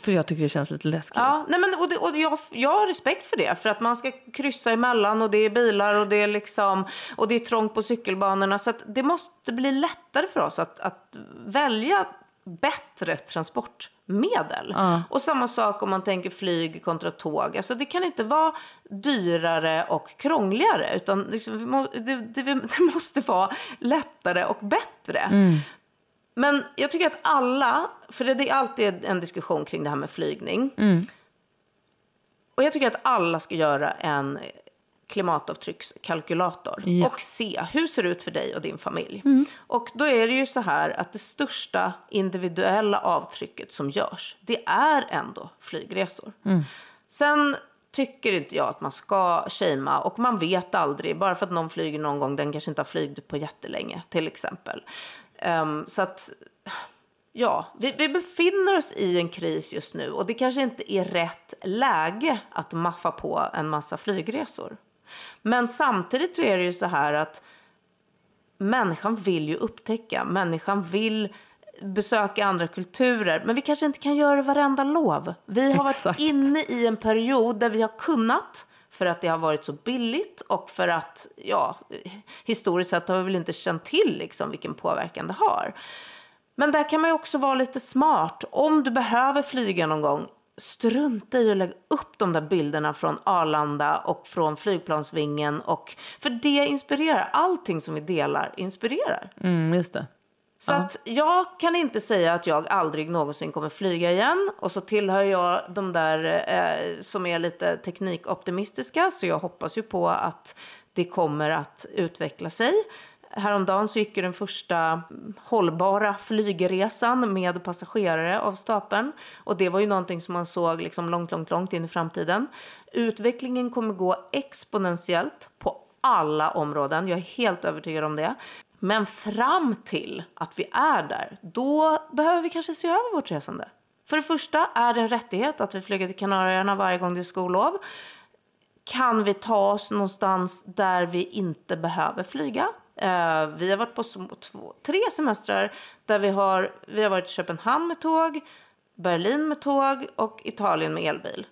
för jag tycker det känns lite läskigt. Ja, nej men, och, det, och jag, jag har respekt för det, för att man ska kryssa emellan och det är bilar och det är, liksom, och det är trångt på cykelbanorna. Så det måste bli lättare för oss att, att välja bättre transportmedel. Uh. Och samma sak om man tänker flyg kontra tåg. Alltså det kan inte vara dyrare och krångligare utan liksom, det, det, <laughs> det, måste vara lättare och bättre. Mm. Men jag tycker att alla, för det är alltid en diskussion kring det här med flygning. Mm. Och jag tycker att alla ska göra en klimatavtryckskalkylator ja. och se hur ser det ut för dig och din familj. Mm. Och då är det ju så här att det största individuella avtrycket som görs, det är ändå flygresor. Mm. Sen tycker inte jag att man ska shamea och man vet aldrig, bara för att någon flyger någon gång, den kanske inte har flygit på jättelänge till exempel. Um, så att ja, vi, vi, befinner oss i en kris just nu och det kanske inte är rätt läge att maffa på en massa flygresor. Men samtidigt är det ju så här att människan vill ju upptäcka, människan vill besöka andra kulturer. Men vi kanske inte kan göra det varenda lov. Vi har Exakt. varit inne i en period där vi har kunnat för att det har varit så billigt och för att, ja, historiskt sett har vi väl inte känt till liksom vilken påverkan det har. Men där kan man ju också vara lite smart. Om du behöver flyga någon gång, strunta i att lägga upp de där bilderna från Arlanda och från flygplansvingen. Och, för det inspirerar. Allting som vi delar inspirerar. Mm, just det. Så uh -huh. att jag kan inte säga att jag aldrig någonsin kommer flyga igen. Och så tillhör jag de där eh, som är lite teknikoptimistiska. Så jag hoppas ju på att det kommer att utveckla sig. Häromdagen så gick ju den första hållbara flygresan med passagerare av stapeln. Och det var ju någonting som man såg liksom långt, långt, långt in i framtiden. Utvecklingen kommer gå exponentiellt på alla områden. Jag är helt övertygad om det. Men fram till att vi är där, då behöver vi kanske se över vårt resande. För det första är det en rättighet att vi flyger till Kanarieöarna varje gång det är skollov. Kan vi ta oss någonstans där vi inte behöver flyga? Uh, vi har varit på två, tre semestrar där vi har, vi har varit i Köpenhamn med tåg, Berlin med tåg och Italien med elbil.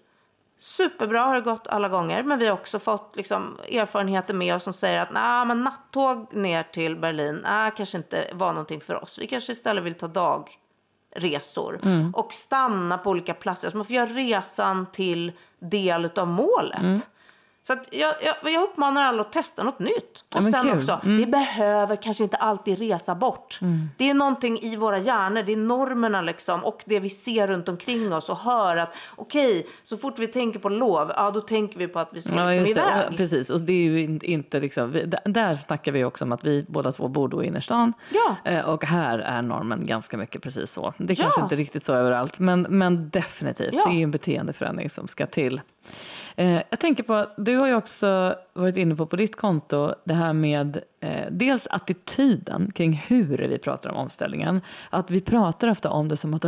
Superbra har det gått alla gånger, men vi har också fått liksom, erfarenheter med oss som säger att nah, men nattåg ner till Berlin nah, kanske inte var någonting för oss. Vi kanske istället vill ta dagresor mm. och stanna på olika platser. Så man får göra resan till del av målet. Mm. Så jag, jag, jag uppmanar alla att testa något nytt. Och ja, sen kul. också, mm. vi behöver kanske inte alltid resa bort. Mm. Det är någonting i våra hjärnor, det är normerna liksom och det vi ser runt omkring oss och hör att okej, okay, så fort vi tänker på lov, ja då tänker vi på att vi ska ja, liksom iväg. Ja, precis, och det är ju inte liksom, vi, där snackar vi också om att vi båda två bor då i innerstan. Ja. Eh, och här är normen ganska mycket precis så. Det är kanske inte riktigt så överallt, men, men definitivt, det är en beteendeförändring som ska till. Eh, jag tänker på, du har ju också varit inne på på ditt konto det här med eh, dels attityden kring hur vi pratar om omställningen. Att vi pratar ofta om det som att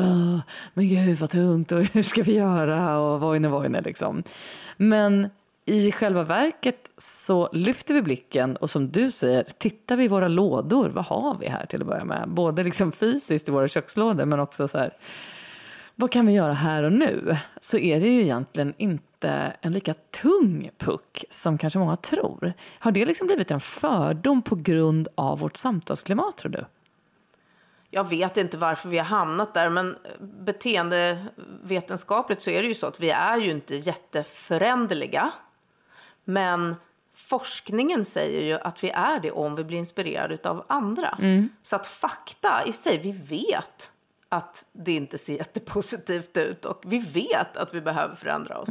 men gud vad tungt och <laughs> hur ska vi göra och vojne vojne liksom. Men i själva verket så lyfter vi blicken och som du säger, tittar vi i våra lådor, vad har vi här till att börja med? Både liksom fysiskt i våra kökslådor men också så här, vad kan vi göra här och nu? Så är det ju egentligen inte en lika tung puck som kanske många tror. Har det liksom blivit en fördom på grund av vårt samtalsklimat tror du? Jag vet inte varför vi har hamnat där, men beteendevetenskapligt så är det ju så att vi är ju inte jätteföränderliga. Men forskningen säger ju att vi är det om vi blir inspirerade av andra. Så att fakta i sig, vi vet att det inte ser jättepositivt ut och vi vet att vi behöver förändra oss.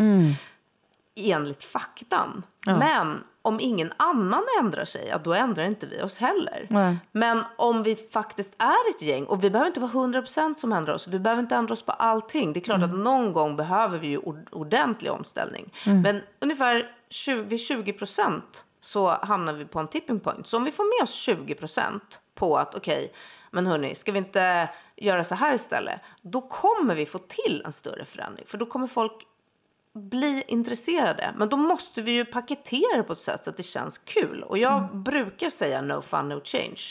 Enligt faktan. Ja. Men om ingen annan ändrar sig, ja, då ändrar inte vi oss heller. Nej. Men om vi faktiskt är ett gäng, och vi behöver inte vara 100% som ändrar oss, vi behöver inte ändra oss på allting. Det är klart att någon gång behöver vi ju ord- ordentlig omställning. Men ungefär 20, vid 20% så hamnar vi på en tipping point. Så om vi får med oss 20% på att okej, men hörni, ska vi inte göra så här istället? Då kommer vi få till en större förändring. För då kommer folk bli intresserade. Men då måste vi ju paketera det på ett sätt så att det känns kul. Och jag brukar säga no fun, no change.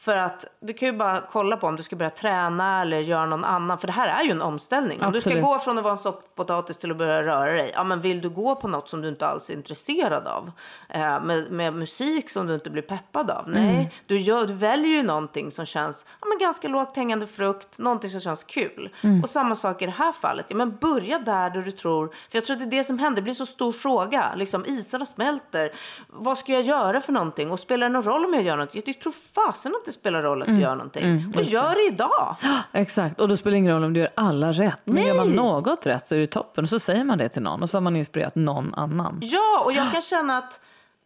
För att du kan ju bara kolla på om du ska börja träna eller göra någon annan. För det här är ju en omställning. Om du ska gå från att vara en sopppotatis till att börja röra dig. Ja men vill du gå på något som du inte alls är intresserad av. Eh, med, med musik som du inte blir peppad av. Nej, du, gör, du väljer ju någonting som känns ja, men ganska lågt hängande frukt. Någonting som känns kul. Och samma sak i det här fallet. Ja, men börja där, där du tror. För jag tror att det är det som händer. Det blir så stor fråga. Liksom isarna smälter. Vad ska jag göra för någonting? Och spelar det någon roll om jag gör någonting? Jag tror fasen att det spelar roll att du gör någonting. och gör det idag. <gasps> Exakt, och då spelar det ingen roll om du gör alla rätt. Men gör man något rätt så är det toppen. Och så säger man det till någon och så har man inspirerat någon annan. Ja, och jag <gasps> kan känna att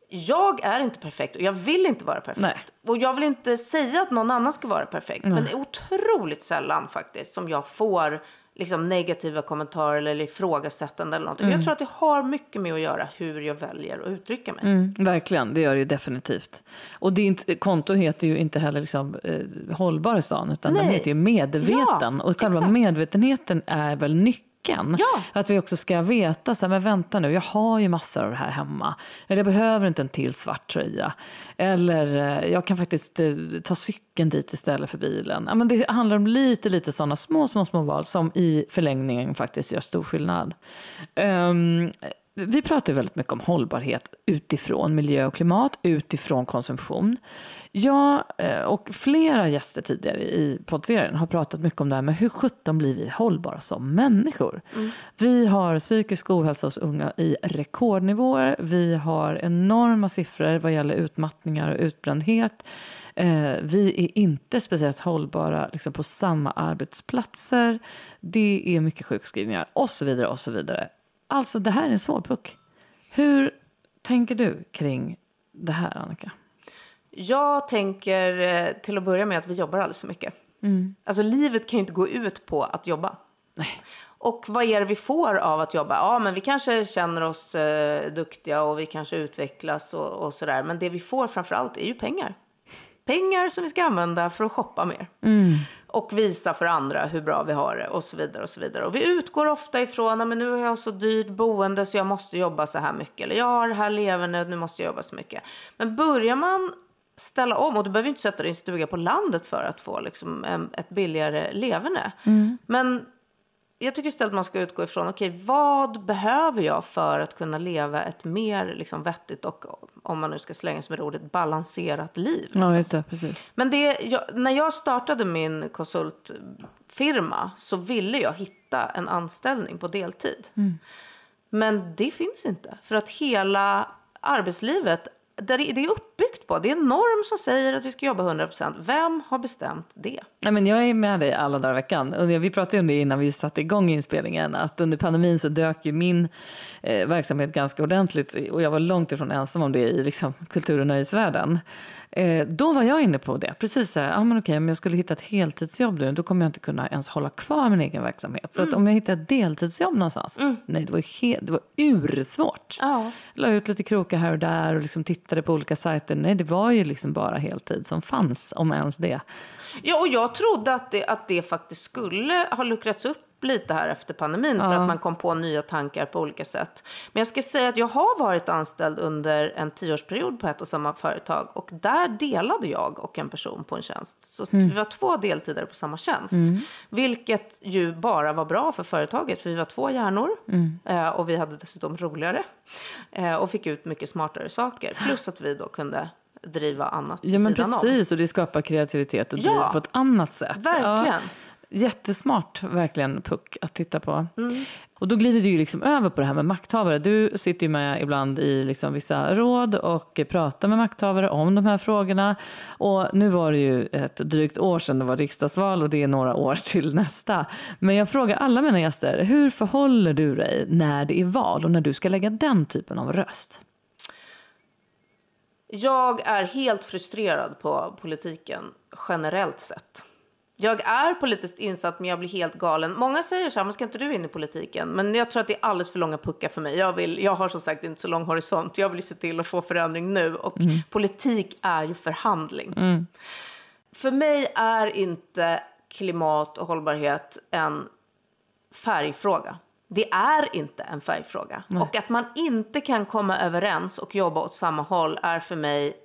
jag är inte perfekt och jag vill inte vara perfekt. Nej. Och jag vill inte säga att någon annan ska vara perfekt. Men det är otroligt sällan faktiskt som jag får liksom negativa kommentarer eller ifrågasättande eller någonting. Jag tror att det har mycket med att göra hur jag väljer att uttrycka mig. Mm, verkligen, det gör det ju definitivt. Och det är inte, konto heter ju inte heller liksom, eh, hållbar stan, utan den Nej. heter ju medveten. Ja, och själva exakt. medvetenheten är väl nyckeln. Ja. Att vi också ska veta, så här, men vänta nu, jag har ju massor av det här hemma. Eller jag behöver inte en till svart tröja. Eller eh, jag kan faktiskt eh, ta cykeln dit istället för bilen. Ja, men det handlar om lite, lite sådana små, små, små val som i förlängningen faktiskt gör stor skillnad. Ehm, vi pratar ju väldigt mycket om hållbarhet utifrån miljö och klimat, utifrån konsumtion. Jag eh, och flera gäster tidigare i poddserien har pratat mycket om det här med hur sjutton blir vi hållbara som människor. Vi har psykisk ohälsa hos unga i rekordnivåer. Vi har enorma siffror vad gäller utmattningar och utbrändhet. Eh, vi är inte speciellt hållbara liksom, på samma arbetsplatser. Det är mycket sjukskrivningar och så vidare. och så vidare. Alltså, det här är en svår puck. Hur tänker du kring det här, Annika? Jag tänker eh, till att börja med att vi jobbar alldeles för mycket. Alltså livet kan ju inte gå ut på att jobba. Och vad är det vi får av att jobba? Ja, men vi kanske känner oss eh, duktiga och vi kanske utvecklas och, och sådär. Men det vi får framför allt är ju pengar. Pengar som vi ska använda för att shoppa mer. Och visa för andra hur bra vi har det och så vidare. Och så vidare. Och vi utgår ofta ifrån att nu har jag så dyrt boende så jag måste jobba så här mycket. Eller jag har det här levernet, nu måste jag jobba så mycket. Men börjar man ställa om, och du behöver inte sätta din stuga på landet för att få liksom ett billigare leverne. Men jag tycker istället man ska utgå ifrån, okej, vad behöver jag för att kunna leva ett mer liksom, vettigt och, om man nu ska slänga sig med det ordet, balanserat liv? liksom. Ja, just det. Precis. Men det, jag, när jag startade min konsultfirma så ville jag hitta en anställning på deltid. Men det finns inte. För att hela arbetslivet, där det är uppbyggt på, det är en norm som säger att vi ska jobba 100%. Vem har bestämt det? Nej, men jag är med dig alla dagar i veckan. Och vi pratade om det innan vi satte igång inspelningen. Att under pandemin så dök ju min eh, verksamhet ganska ordentligt. Och jag var långt ifrån ensam om det i liksom, kultur och nöjesvärlden. Eh, då var jag inne på det. Precis så här, ah, men okej, om jag skulle hitta ett heltidsjobb nu, då kommer jag inte kunna ens hålla kvar min egen verksamhet. Så att om jag hittar ett deltidsjobb någonstans, nej, det var, helt, det var ursvårt. Ja. La ut lite krokar här och där och liksom tittade på olika sajter. Nej, det var ju liksom bara heltid som fanns, om ens det. Ja, och jag trodde att det, att det faktiskt skulle ha luckrats upp lite här efter pandemin för Ja. att man kom på nya tankar på olika sätt. Men jag ska säga att jag har varit anställd under en tioårsperiod på ett och samma företag och där delade jag och en person på en tjänst. Så att vi var två deltidare på samma tjänst. Vilket ju bara var bra för företaget för vi var två hjärnor eh, och vi hade dessutom roligare eh, och fick ut mycket smartare saker. Plus att vi då kunde driva annat Ja, men sidan om. precis. Och det skapar kreativitet och driv Ja. på ett annat sätt. Verkligen. Ja. Jättesmart verkligen puck att titta på. Mm. Och då glider du ju liksom över på det här med makthavare. Du sitter ju med ibland i liksom vissa råd och pratar med makthavare om de här frågorna. Och nu var det ju ett drygt år sedan det var riksdagsval och det är några år till nästa. Men jag frågar alla mina gäster, hur förhåller du dig när det är val och när du ska lägga den typen av röst? Jag är helt frustrerad på politiken generellt sett. Jag är politiskt insatt men jag blir helt galen. Många säger så här, men ska inte du in i politiken? Men jag tror att det är alldeles för långa puckar för mig. Jag, vill, jag har som sagt inte så lång horisont. Jag vill se till att få förändring nu. Och mm. politik är ju förhandling. Mm. För mig är inte klimat och hållbarhet en färgfråga. Det är inte en färgfråga. Nej. Och att man inte kan komma överens och jobba åt samma håll är för mig,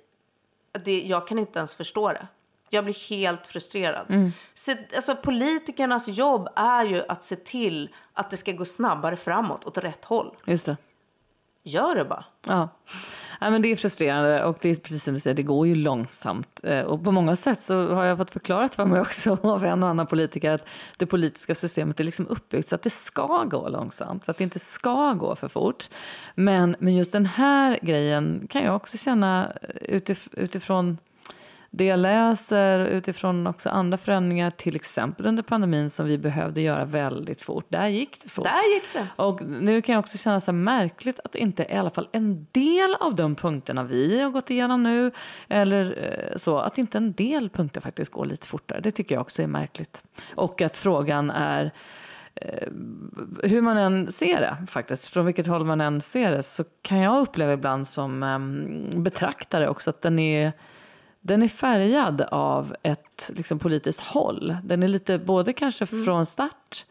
det, jag kan inte ens förstå det. Jag blir helt frustrerad. Mm. Så, alltså, politikernas jobb är ju att se till att det ska gå snabbare framåt åt rätt håll. Just det. Gör det bara. Ja. Ja, men det är frustrerande och det är precis som du säger, det går ju långsamt. Eh, och på många sätt så har jag fått förklarat för mig också <laughs> av en och annan politiker att det politiska systemet är liksom uppbyggt så att det ska gå långsamt, så att det inte ska gå för fort. Men, men just den här grejen kan jag också känna utif utifrån det jag läser utifrån också andra förändringar, till exempel under pandemin som vi behövde göra väldigt fort. Där gick det fort. Där gick det. Och nu kan jag också känna så märkligt att inte i alla fall en del av de punkterna vi har gått igenom nu, eller eh, så, att inte en del punkter faktiskt går lite fortare. Det tycker jag också är märkligt. Och att frågan är eh, hur man än ser det, faktiskt, från vilket håll man än ser det, så kan jag uppleva ibland som um, betraktare också att den är den är färgad av ett liksom, politiskt håll. Den är lite både kanske mm. från start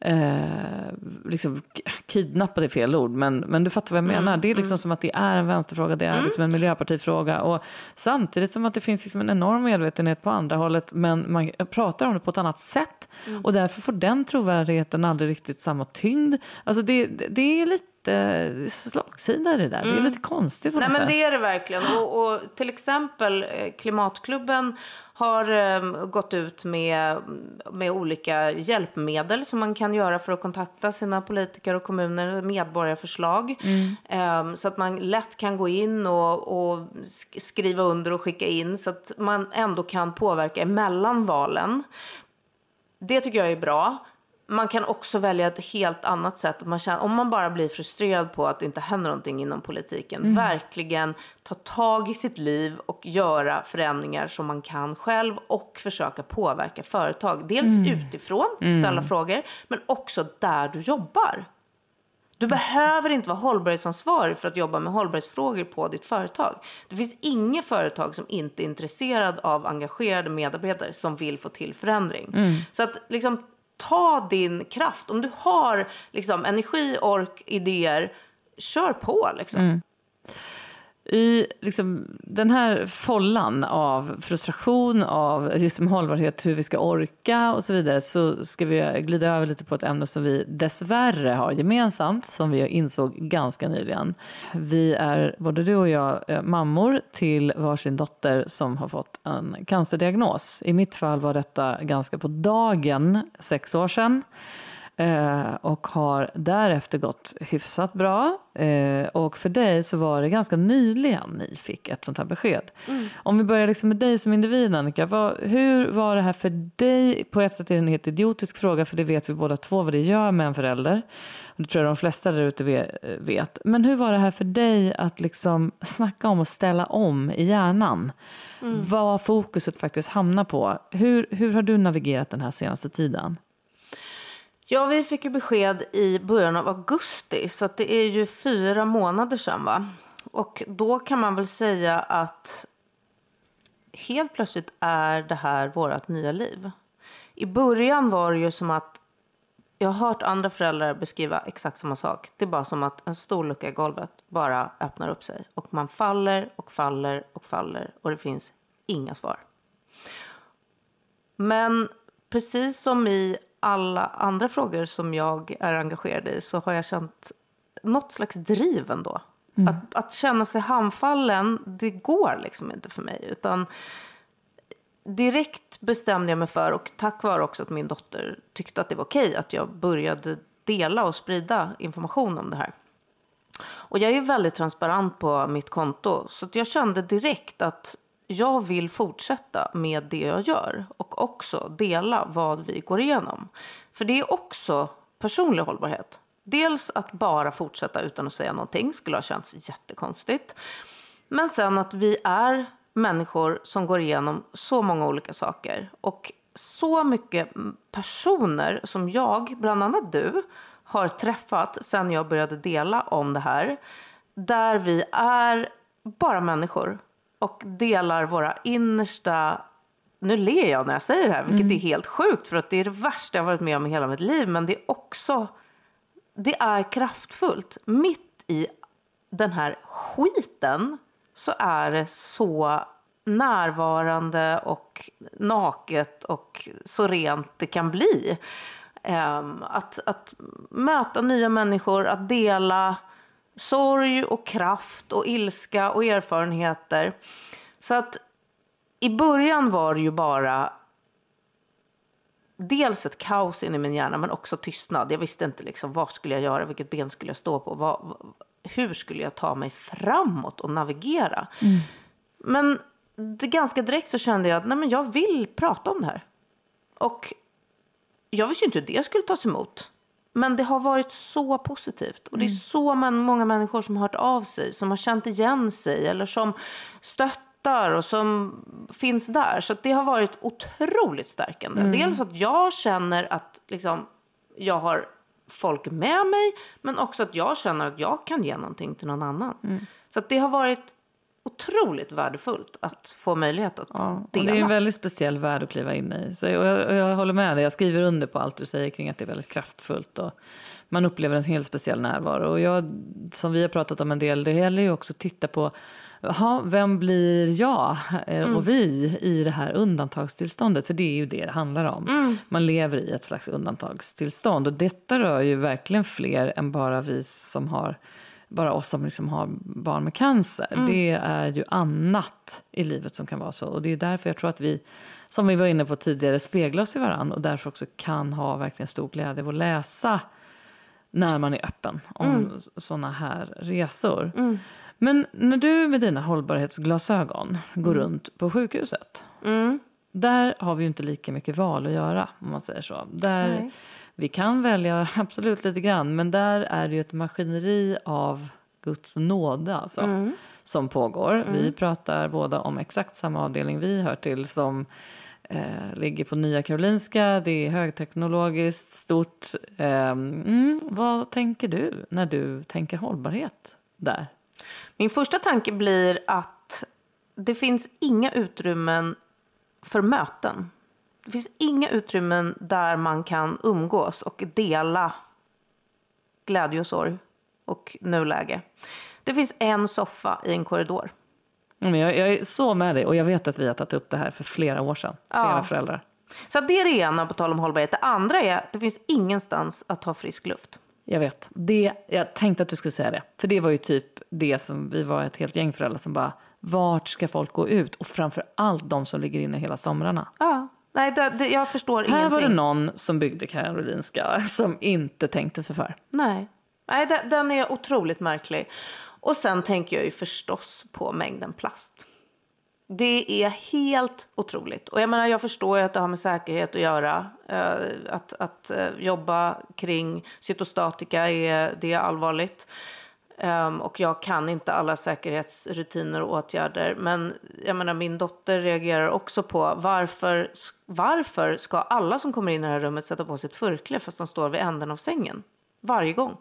eh, liksom, kidnappad är fel ord, men, men du fattar vad jag mm. menar. Det är liksom mm. som att det är en vänsterfråga, det är mm. liksom en miljöpartifråga. Och samtidigt som att det finns liksom en enorm medvetenhet på andra hållet, men man pratar om det på ett annat sätt. Mm. Och därför får den trovärdigheten aldrig riktigt samma tyngd. Alltså det, det är lite lite slagsida i det där. Mm. Det är mm. lite konstigt. Nej, men det är det verkligen. Och, och till exempel eh, Klimatklubben har um, gått ut med, med olika hjälpmedel som man kan göra för att kontakta sina politiker och kommuner, medborgarförslag. Mm. Um, så att man lätt kan gå in och, och, skriva under och skicka in så att man ändå kan påverka emellan valen. Det tycker jag är bra man kan också välja ett helt annat sätt. Man känner, om man bara blir frustrerad på att det inte händer någonting inom politiken. Mm. Verkligen ta tag i sitt liv och göra förändringar som man kan själv. Och försöka påverka företag. Dels mm. utifrån, ställa mm. frågor. Men också där du jobbar. Du behöver inte vara hållbarhetsansvarig för att jobba med hållbarhetsfrågor på ditt företag. Det finns inget företag som inte är intresserad av engagerade medarbetare som vill få till förändring. Mm. Så att liksom ta din kraft. Om du har liksom, energi, ork, idéer, kör på. Liksom. Mm i liksom, den här follan av frustration, av liksom, hållbarhet, hur vi ska orka och så vidare så ska vi glida över lite på ett ämne som vi dessvärre har gemensamt, som vi insåg ganska nyligen. Vi är, både du och jag, eh, mammor till varsin dotter som har fått en cancerdiagnos. I mitt fall var detta ganska på dagen, sex år sedan. Eh, och har därefter gått hyfsat bra. Eh, och för dig så var det ganska nyligen ni fick ett sånt här besked. Mm. Om vi börjar liksom med dig som individ Annika. Vad, hur var det här för dig? På ett sätt är det en helt idiotisk fråga för det vet vi båda två vad det gör med en förälder. Och det tror jag de flesta där ute vet. Men hur var det här för dig att liksom snacka om att ställa om i hjärnan? Mm. Vad fokuset faktiskt hamnar på. Hur, hur har du navigerat den här senaste tiden? Ja, vi fick ju besked i början av augusti, så det är ju fyra månader sedan. Va? Och då kan man väl säga att helt plötsligt är det här vårt nya liv. I början var det ju som att jag har hört andra föräldrar beskriva exakt samma sak. Det är bara som att en stor lucka i golvet bara öppnar upp sig. Och man faller och faller och faller och det finns inga svar. Men precis som i alla andra frågor som jag är engagerad i så har jag känt något slags driv ändå. Mm. Att, att känna sig handfallen, det går liksom inte för mig. Utan direkt bestämde jag mig för, och tack vare också att min dotter tyckte att det var okej, att jag började dela och sprida information om det här. Och jag är väldigt transparent på mitt konto, så jag kände direkt att jag vill fortsätta med det jag gör och också dela vad vi går igenom. För det är också personlig hållbarhet. Dels att bara fortsätta utan att säga någonting skulle ha känts jättekonstigt. Men sen att vi är människor som går igenom så många olika saker. Och så mycket personer som jag, bland annat du, har träffat sen jag började dela om det här. Där vi är bara människor och delar våra innersta nu ler jag när jag säger det här, vilket mm. är helt sjukt för att det är det värsta jag varit med om i hela mitt liv. Men det är också, det är kraftfullt. Mitt i den här skiten så är det så närvarande och naket och så rent det kan bli. Um, att, att möta nya människor, att dela sorg och kraft och ilska och erfarenheter. Så att i början var det ju bara dels ett kaos in i min hjärna men också tystnad. Jag visste inte liksom, vad skulle jag göra, vilket ben skulle jag stå på, vad, hur skulle jag ta mig framåt och navigera. Mm. Men det, ganska direkt så kände jag att nej, men jag vill prata om det här. Och jag visste ju inte hur det skulle tas emot. Men det har varit så positivt. Och det är mm. så många människor som har hört av sig, som har känt igen sig eller som stöttar och som finns där. Så det har varit otroligt stärkande. Mm. Dels att jag känner att liksom, jag har folk med mig, men också att jag känner att jag kan ge någonting till någon annan. Mm. Så det har varit otroligt värdefullt att få möjlighet att ja, dela. det är en väldigt speciell värld att kliva in i. Så jag, jag, håller med dig, jag skriver under på allt du säger kring att det är väldigt kraftfullt. Och man upplever en helt speciell närvaro. Och jag, som vi har pratat om en del, det gäller ju också att titta på Aha, vem blir jag eh, och mm. vi i det här undantagstillståndet? För det är ju det det handlar om. Mm. Man lever i ett slags undantagstillstånd. Och detta rör ju verkligen fler än bara vi som har bara oss som liksom har barn med cancer. Mm. Det är ju annat i livet som kan vara så. Och det är därför jag tror att vi, som vi var inne på tidigare, speglar oss i varandra och därför också kan ha verkligen stor glädje av att läsa när man är öppen om mm. sådana här resor. Mm. Men när du med dina hållbarhetsglasögon går mm. runt på sjukhuset. Mm. Där har vi ju inte lika mycket val att göra om man säger så. Där Nej. Vi kan välja <laughs> absolut lite grann, men där är det ju ett maskineri av Guds nåde alltså, mm. som pågår. Mm. Vi pratar båda om exakt samma avdelning vi hör till som eh, ligger på Nya Karolinska. Det är högteknologiskt, stort. Eh, mm, vad tänker du när du tänker hållbarhet där? Min första tanke blir att det finns inga utrymmen för möten. Det finns inga utrymmen där man kan umgås och dela glädje och sorg och nuläge. Det finns en soffa i en korridor. Men jag, jag, är så med dig och jag vet att vi har tagit upp det här för flera år sedan. Flera ja. föräldrar. Så det är det ena på tal om hållbarhet. Det andra är att det finns ingenstans att ta frisk luft. Jag vet. Det, jag tänkte att du skulle säga det. För det var ju typ det som vi var ett helt gäng föräldrar som bara vart ska folk gå ut? Och framför allt de som ligger inne hela somrarna. Ja. Nej, det, det, jag förstår Här ingenting. var det någon som byggde Karolinska <laughs> som inte tänkte sig för. Nej, Nej det, den är otroligt märklig. Och sen tänker jag ju förstås på mängden plast. Det är helt otroligt. Och jag menar, jag förstår ju att det har med säkerhet att göra. Uh, att, att uh, jobba kring cytostatika är, det är allvarligt. Um, och jag kan inte alla säkerhetsrutiner och åtgärder. Men jag menar, min dotter reagerar också på varför, varför ska alla som kommer in i det här rummet sätta på sig ett förkläde fast de står vid änden av sängen? Varje gång.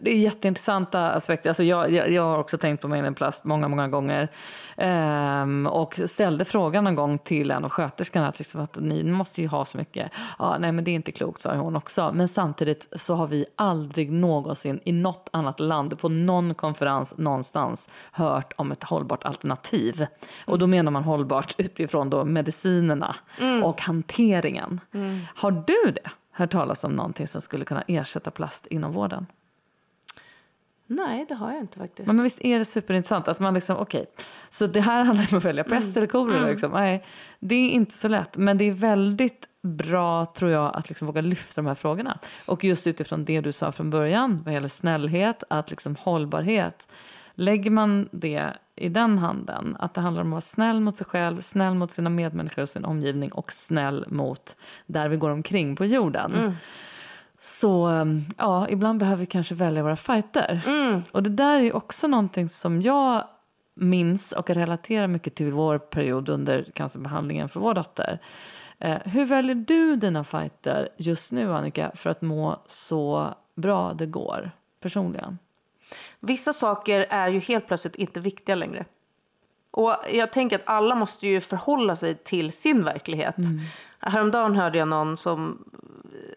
Det är jätteintressanta aspekter. Alltså jag, jag, jag har också tänkt på mängden plast många, många gånger. Ehm, och ställde frågan en gång till en av sköterskorna att, liksom att ni måste ju ha så mycket. Ja, nej, men det är inte klokt, sa hon också. Men samtidigt så har vi aldrig någonsin i något annat land på någon konferens någonstans hört om ett hållbart alternativ. Och då menar man hållbart utifrån då medicinerna mm. och hanteringen. Mm. Har du det? hört talas om någonting som skulle kunna ersätta plast inom vården? Nej, det har jag inte faktiskt. Men, men visst är det superintressant att man liksom, okej, okay, så det här handlar om att välja pest mm. eller kolera mm. liksom. Nej, det är inte så lätt, men det är väldigt bra tror jag att liksom våga lyfta de här frågorna. Och just utifrån det du sa från början vad gäller snällhet, att liksom hållbarhet. Lägger man det i den handen, att det handlar om att vara snäll mot sig själv, snäll mot sina medmänniskor och sin omgivning och snäll mot där vi går omkring på jorden. Mm. Så ja, ibland behöver vi kanske välja våra fighter. Mm. Och det där är också någonting som jag minns och relaterar mycket till vår period under cancerbehandlingen för vår dotter. Eh, hur väljer du dina fighter just nu, Annika, för att må så bra det går personligen? Vissa saker är ju helt plötsligt inte viktiga längre. Och jag tänker att alla måste ju förhålla sig till sin verklighet. Mm. Häromdagen hörde jag någon som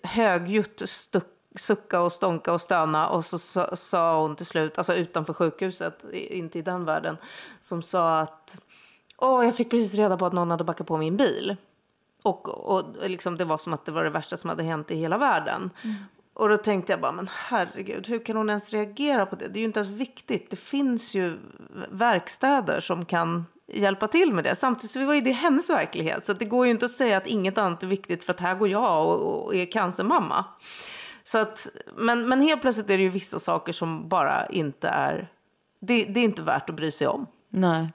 högljutt stuck sucka och stonka och stöna och så sa hon till slut, alltså utanför sjukhuset, inte i den världen, som sa att Åh, jag fick precis reda på att någon hade backat på min bil. Och, och liksom, det var som att det var det värsta som hade hänt i hela världen. Mm. Och då tänkte jag bara, men herregud, hur kan hon ens reagera på det? Det är ju inte ens viktigt. Det finns ju verkstäder som kan hjälpa till med det. Samtidigt så var ju det hennes verklighet. Så det går ju inte att säga att inget annat är viktigt för att här går jag och, och är cancermamma. Så att, men, men helt plötsligt är det ju vissa saker som bara inte är, det, det är inte värt att bry sig om. Nej.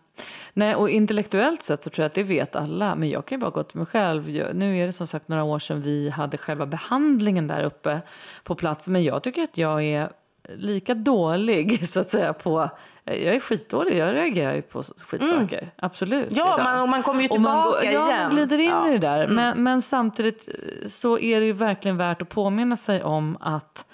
Nej, och intellektuellt sett så tror jag att det vet alla. Men jag kan ju bara gå till mig själv. Nu är det som sagt några år sedan vi hade själva behandlingen där uppe på plats. Men jag tycker att jag är lika dålig <laughs> så att säga på jag är skitdålig, jag reagerar ju på skitsaker. Mm. Absolut. Ja, man, och man kommer ju tillbaka man går, igen. Ja, glider in ja. i det där. Mm. Men, men, samtidigt så är det ju verkligen värt att påminna sig om att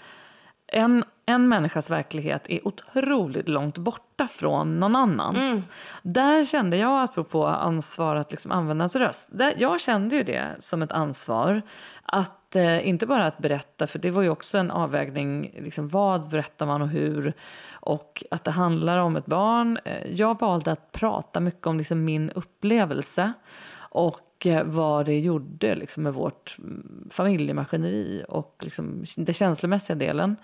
en, en människas verklighet är otroligt långt borta från någon annans. Mm. Där kände jag, apropå ansvar att liksom använda ens röst, där, jag kände ju det som ett ansvar. Att eh, inte bara att berätta, för det var ju också en avvägning, liksom, vad berättar man och hur? Och att det handlar om ett barn. Eh, jag valde att prata mycket om liksom, min upplevelse. Och och eh, vad det gjorde liksom, med vårt mm, familjemaskineri och liksom, den känslomässiga delen.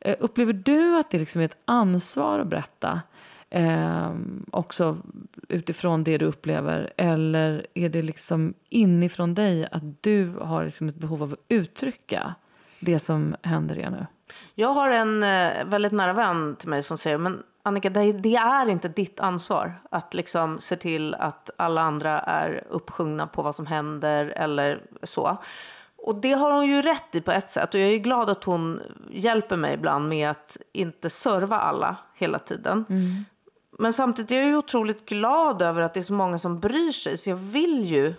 Eh, upplever du att det liksom är ett ansvar att berätta? Eh, också utifrån det du upplever? Eller är det liksom inifrån dig att du har liksom ett behov av att uttrycka det som händer er nu? Jag har en eh, väldigt nära vän till mig som säger men Annika, det, det är inte ditt ansvar att liksom se till att alla andra är uppsjungna på vad som händer eller så. Och det har hon ju rätt i på ett sätt. Och jag är glad att hon hjälper mig ibland med att inte serva alla hela tiden. Mm. Men samtidigt är jag ju otroligt glad över att det är så många som bryr sig. Så jag vill ju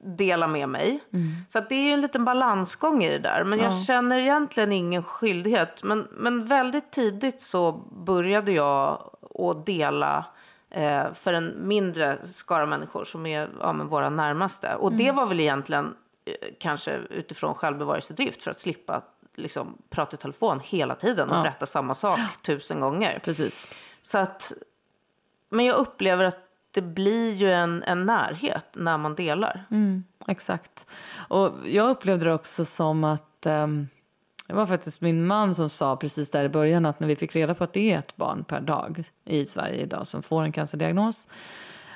dela med mig. Mm. Så det är ju en liten balansgång i det där. Men ja. jag känner egentligen ingen skyldighet. Men, men väldigt tidigt så började jag att dela eh, för en mindre skara människor som är ja, våra närmaste. Och mm. det var väl egentligen eh, kanske utifrån självbevarelsedrift för att slippa liksom, prata i telefon hela tiden och ja. berätta samma sak tusen gånger. Precis. Så att, men jag upplever att det blir ju en, en närhet när man delar. Mm, exakt. Och jag upplevde det också som att um, det var faktiskt min man som sa precis där i början att när vi fick reda på att det är ett barn per dag i Sverige idag som får en cancerdiagnos.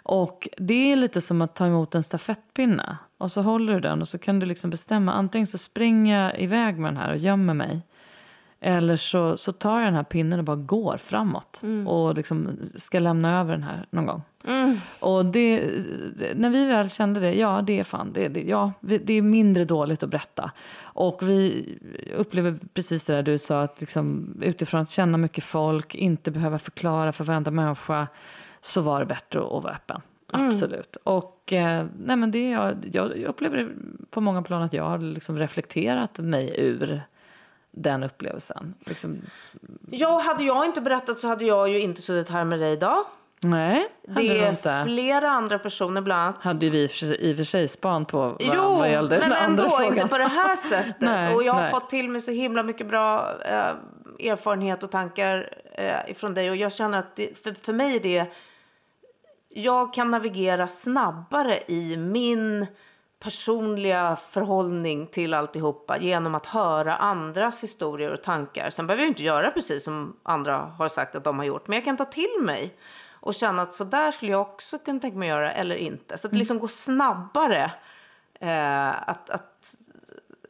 Och det är lite som att ta emot en stafettpinne. Och så håller du den och så kan du liksom bestämma antingen så springer jag iväg med den här och gömmer mig. Eller så, så tar jag den här pinnen och bara går framåt. Mm. Och liksom ska lämna över den här någon gång. Mm. Och det, när vi väl kände det, ja det är fan, det, det, ja, det är mindre dåligt att berätta. Och vi upplever precis det där du sa, att liksom, utifrån att känna mycket folk, inte behöva förklara för varenda människa, så var det bättre att vara öppen. Mm. Absolut. Och eh, nej men det, jag, jag upplever på många plan att jag har liksom reflekterat mig ur den upplevelsen. Liksom... Ja, hade jag inte berättat så hade jag ju inte suttit här med dig idag. Nej, Det är inte. flera andra personer bland annat. Hade vi i och för sig span på vad, jo, vad gällde men den ändå frågan. inte på det här <laughs> sättet. nej, och jag har nej. fått till mig så himla mycket bra eh, erfarenhet och tankar eh, ifrån dig. Och jag känner att det, för, för mig är det... Jag kan navigera snabbare i min personliga förhållning till alltihopa genom att höra andras historier och tankar. Sen behöver jag inte göra precis som andra har sagt att de har gjort, men jag kan ta till mig och känna att så där skulle jag också kunna tänka mig göra eller inte. Så att det liksom går snabbare eh, att, att,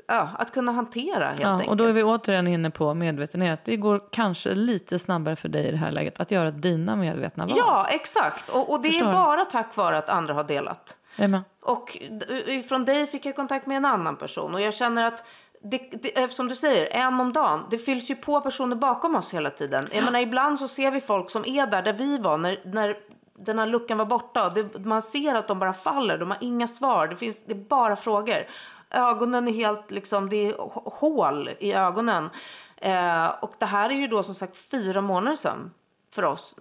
ja, att kunna hantera helt Ja, enkelt. och då är vi återigen inne på medvetenhet. Det går kanske lite snabbare för dig i det här läget att göra dina medvetna val. Ja, exakt. Och, och det Förstår. är bara tack vare att andra har delat. Med? Och från dig fick jag kontakt med en annan person. Och jag känner att, det, det, som du säger, en om dagen. Det fylls ju på personer bakom oss hela tiden. Jag menar, ibland så ser vi folk som är där, där vi var när, när den här luckan var borta. Det, man ser att de bara faller. De har inga svar. Det, finns, det är bara frågor. Ögonen är helt liksom, det är hål i ögonen. Eh, och det här är ju då som sagt fyra månader sedan för oss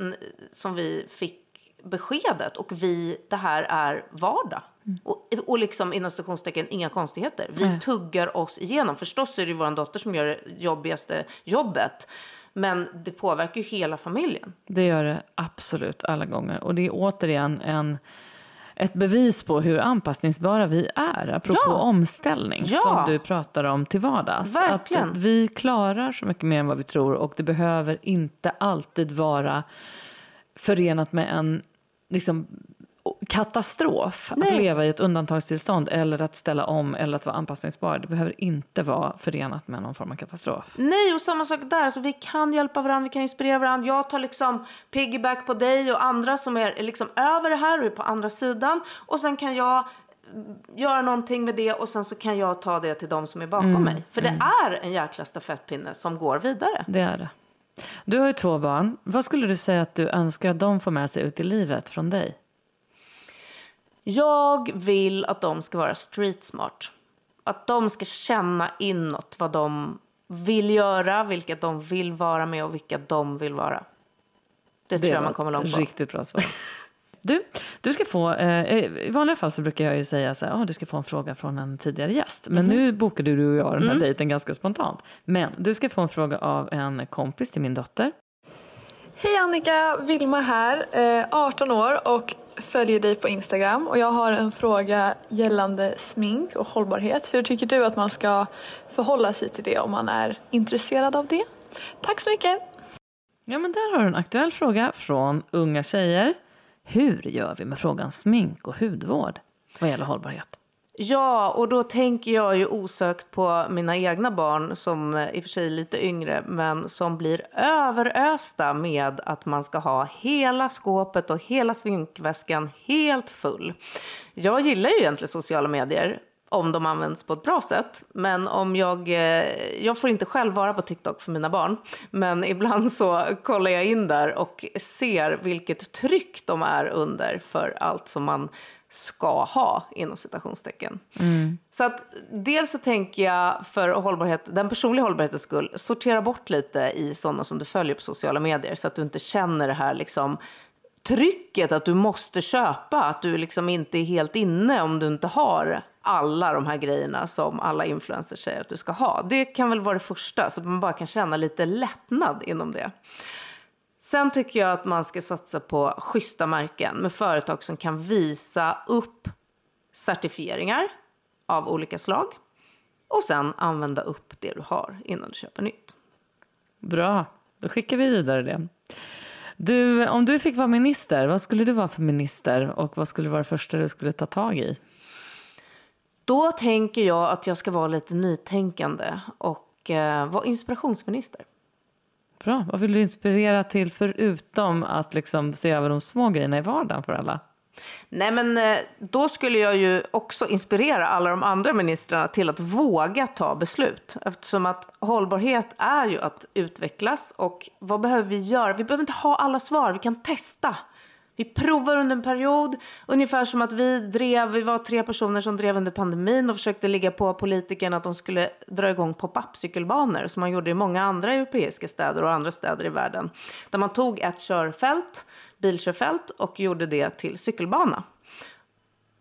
som vi fick beskedet och vi, det här är vardag. Och, och liksom inom stationstecken inga konstigheter. Vi Nej. tuggar oss igenom. Förstås är det ju vår dotter som gör det jobbigaste jobbet. Men det påverkar ju hela familjen. Det gör det absolut alla gånger. Och det är återigen en, ett bevis på hur anpassningsbara vi är. Apropå Ja. omställning Ja. som du pratar om till vardags. Verkligen. Att vi klarar så mycket mer än vad vi tror och det behöver inte alltid vara förenat med en liksom, katastrof att Nej. leva i ett undantagstillstånd eller att ställa om eller att vara anpassningsbar. Det behöver inte vara förenat med någon form av katastrof. Nej, och samma sak där. Alltså, vi kan hjälpa varandra, vi kan inspirera varandra. Jag tar liksom piggyback på dig och andra som är liksom över det här och är på andra sidan. Och sen kan jag mm, göra någonting med det och sen så kan jag ta det till de som är bakom mig. För det är en jäkla stafettpinne som går vidare. Det är det. Du har ju två barn. Vad skulle du säga att du önskar att de får med sig ut i livet från dig? Jag vill att de ska vara street smart. Att de ska känna inåt vad de vill göra, vilka de vill vara med och vilka de vill vara. Det, tror jag man kommer långt på. Riktigt bra svar. <laughs> Du, du ska få, eh, I vanliga fall så brukar jag ju säga så här, ah, du ska få en fråga från en tidigare gäst. Men Mhm. nu bokade du och jag Mm. den här dejten ganska spontant. Men du ska få en fråga av en kompis till min dotter. Hej Annika, Vilma här, eh, 18 år och följer dig på Instagram. Och jag har en fråga gällande smink och hållbarhet. Hur tycker du att man ska förhålla sig till det om man är intresserad av det? Tack så mycket! Ja, men där har du en aktuell fråga från unga tjejer. Hur gör vi med frågan smink och hudvård vad gäller hållbarhet? Ja, och då tänker jag ju osökt på mina egna barn som i och för sig är lite yngre men som blir överösta med att man ska ha hela skåpet och hela sminkväskan helt full. Jag gillar ju egentligen sociala medier om de används på ett bra sätt. Men om jag, eh, jag får inte själv vara på TikTok för mina barn. Men ibland så kollar jag in där och ser vilket tryck de är under för allt som man ska ha inom citationstecken. Så att dels så tänker jag för hållbarhet, den personliga hållbarhetens skull, sortera bort lite i sådana som du följer på sociala medier så att du inte känner det här liksom trycket att du måste köpa, att du liksom inte är helt inne om du inte har alla de här grejerna som alla influencers säger att du ska ha. Det kan väl vara det första, så att man bara kan känna lite lättnad inom det. Sen tycker jag att man ska satsa på schyssta märken med företag som kan visa upp certifieringar av olika slag och sen använda upp det du har innan du köper nytt. Bra, då skickar vi vidare det. Du, om du fick vara minister, vad skulle du vara för minister och vad skulle vara det första du skulle ta tag i? Då tänker jag att jag ska vara lite nytänkande och eh, vara inspirationsminister. Bra, vad vill du inspirera till förutom att liksom se över de små grejerna i vardagen för alla? Nej, men eh, då skulle jag ju också inspirera alla de andra ministrarna till att våga ta beslut. Eftersom att hållbarhet är ju att utvecklas och vad behöver vi göra? Vi behöver inte ha alla svar, vi kan testa. Vi provar under en period, ungefär som att vi drev, vi var tre personer som drev under pandemin och försökte ligga på politikerna att de skulle dra igång pop-up cykelbanor som man gjorde i många andra europeiska städer och andra städer i världen. Där man tog ett körfält, bilkörfält och gjorde det till cykelbana.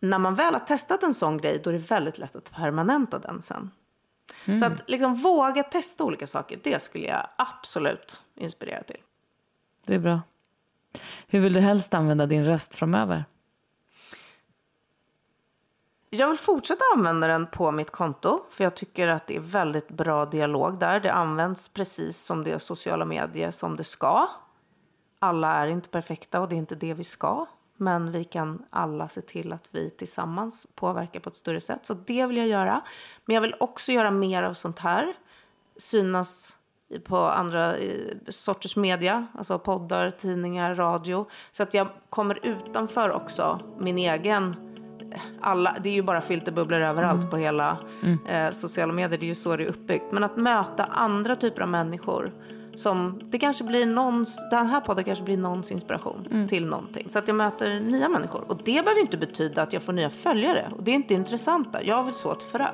När man väl har testat en sån grej då är det väldigt lätt att permanenta den sen. Så att liksom våga testa olika saker, det skulle jag absolut inspirera till. Det är bra. Hur vill du helst använda din röst framöver? Jag vill fortsätta använda den på mitt konto. För jag tycker att det är väldigt bra dialog där. Det används precis som det sociala medier som det ska. Alla är inte perfekta och det är inte det vi ska. Men vi kan alla se till att vi tillsammans påverkar på ett större sätt. Så det vill jag göra. Men jag vill också göra mer av sånt här. Synas på andra eh, sorters media, alltså poddar, tidningar, radio. Så att jag kommer utanför också min egen alla, det är ju bara filterbubblor överallt mm. på hela mm. eh, sociala medier. Det är ju så det är uppbyggt. Men att möta andra typer av människor. Som, det kanske blir någons, den här podden kanske blir någons inspiration mm. till någonting. Så att jag möter nya människor. Och det behöver inte betyda att jag får nya följare. Och det är inte intressanta. Jag vill så ett frö.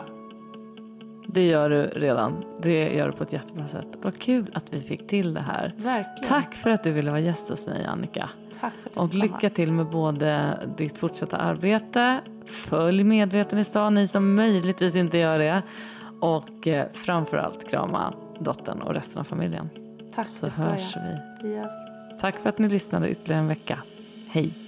Det gör du redan. Det gör du på ett jättebra sätt. Vad kul att vi fick till det här. Verkligen. Tack för att du ville vara gäst hos mig Annika. Tack för att Och lycka till med både ditt fortsatta arbete. Följ Medveten i stan, ni som möjligtvis inte gör det. Och eh, framförallt krama dottern och resten av familjen. Tack, Så hörs vi. Tack för att ni lyssnade ytterligare en vecka. Hej.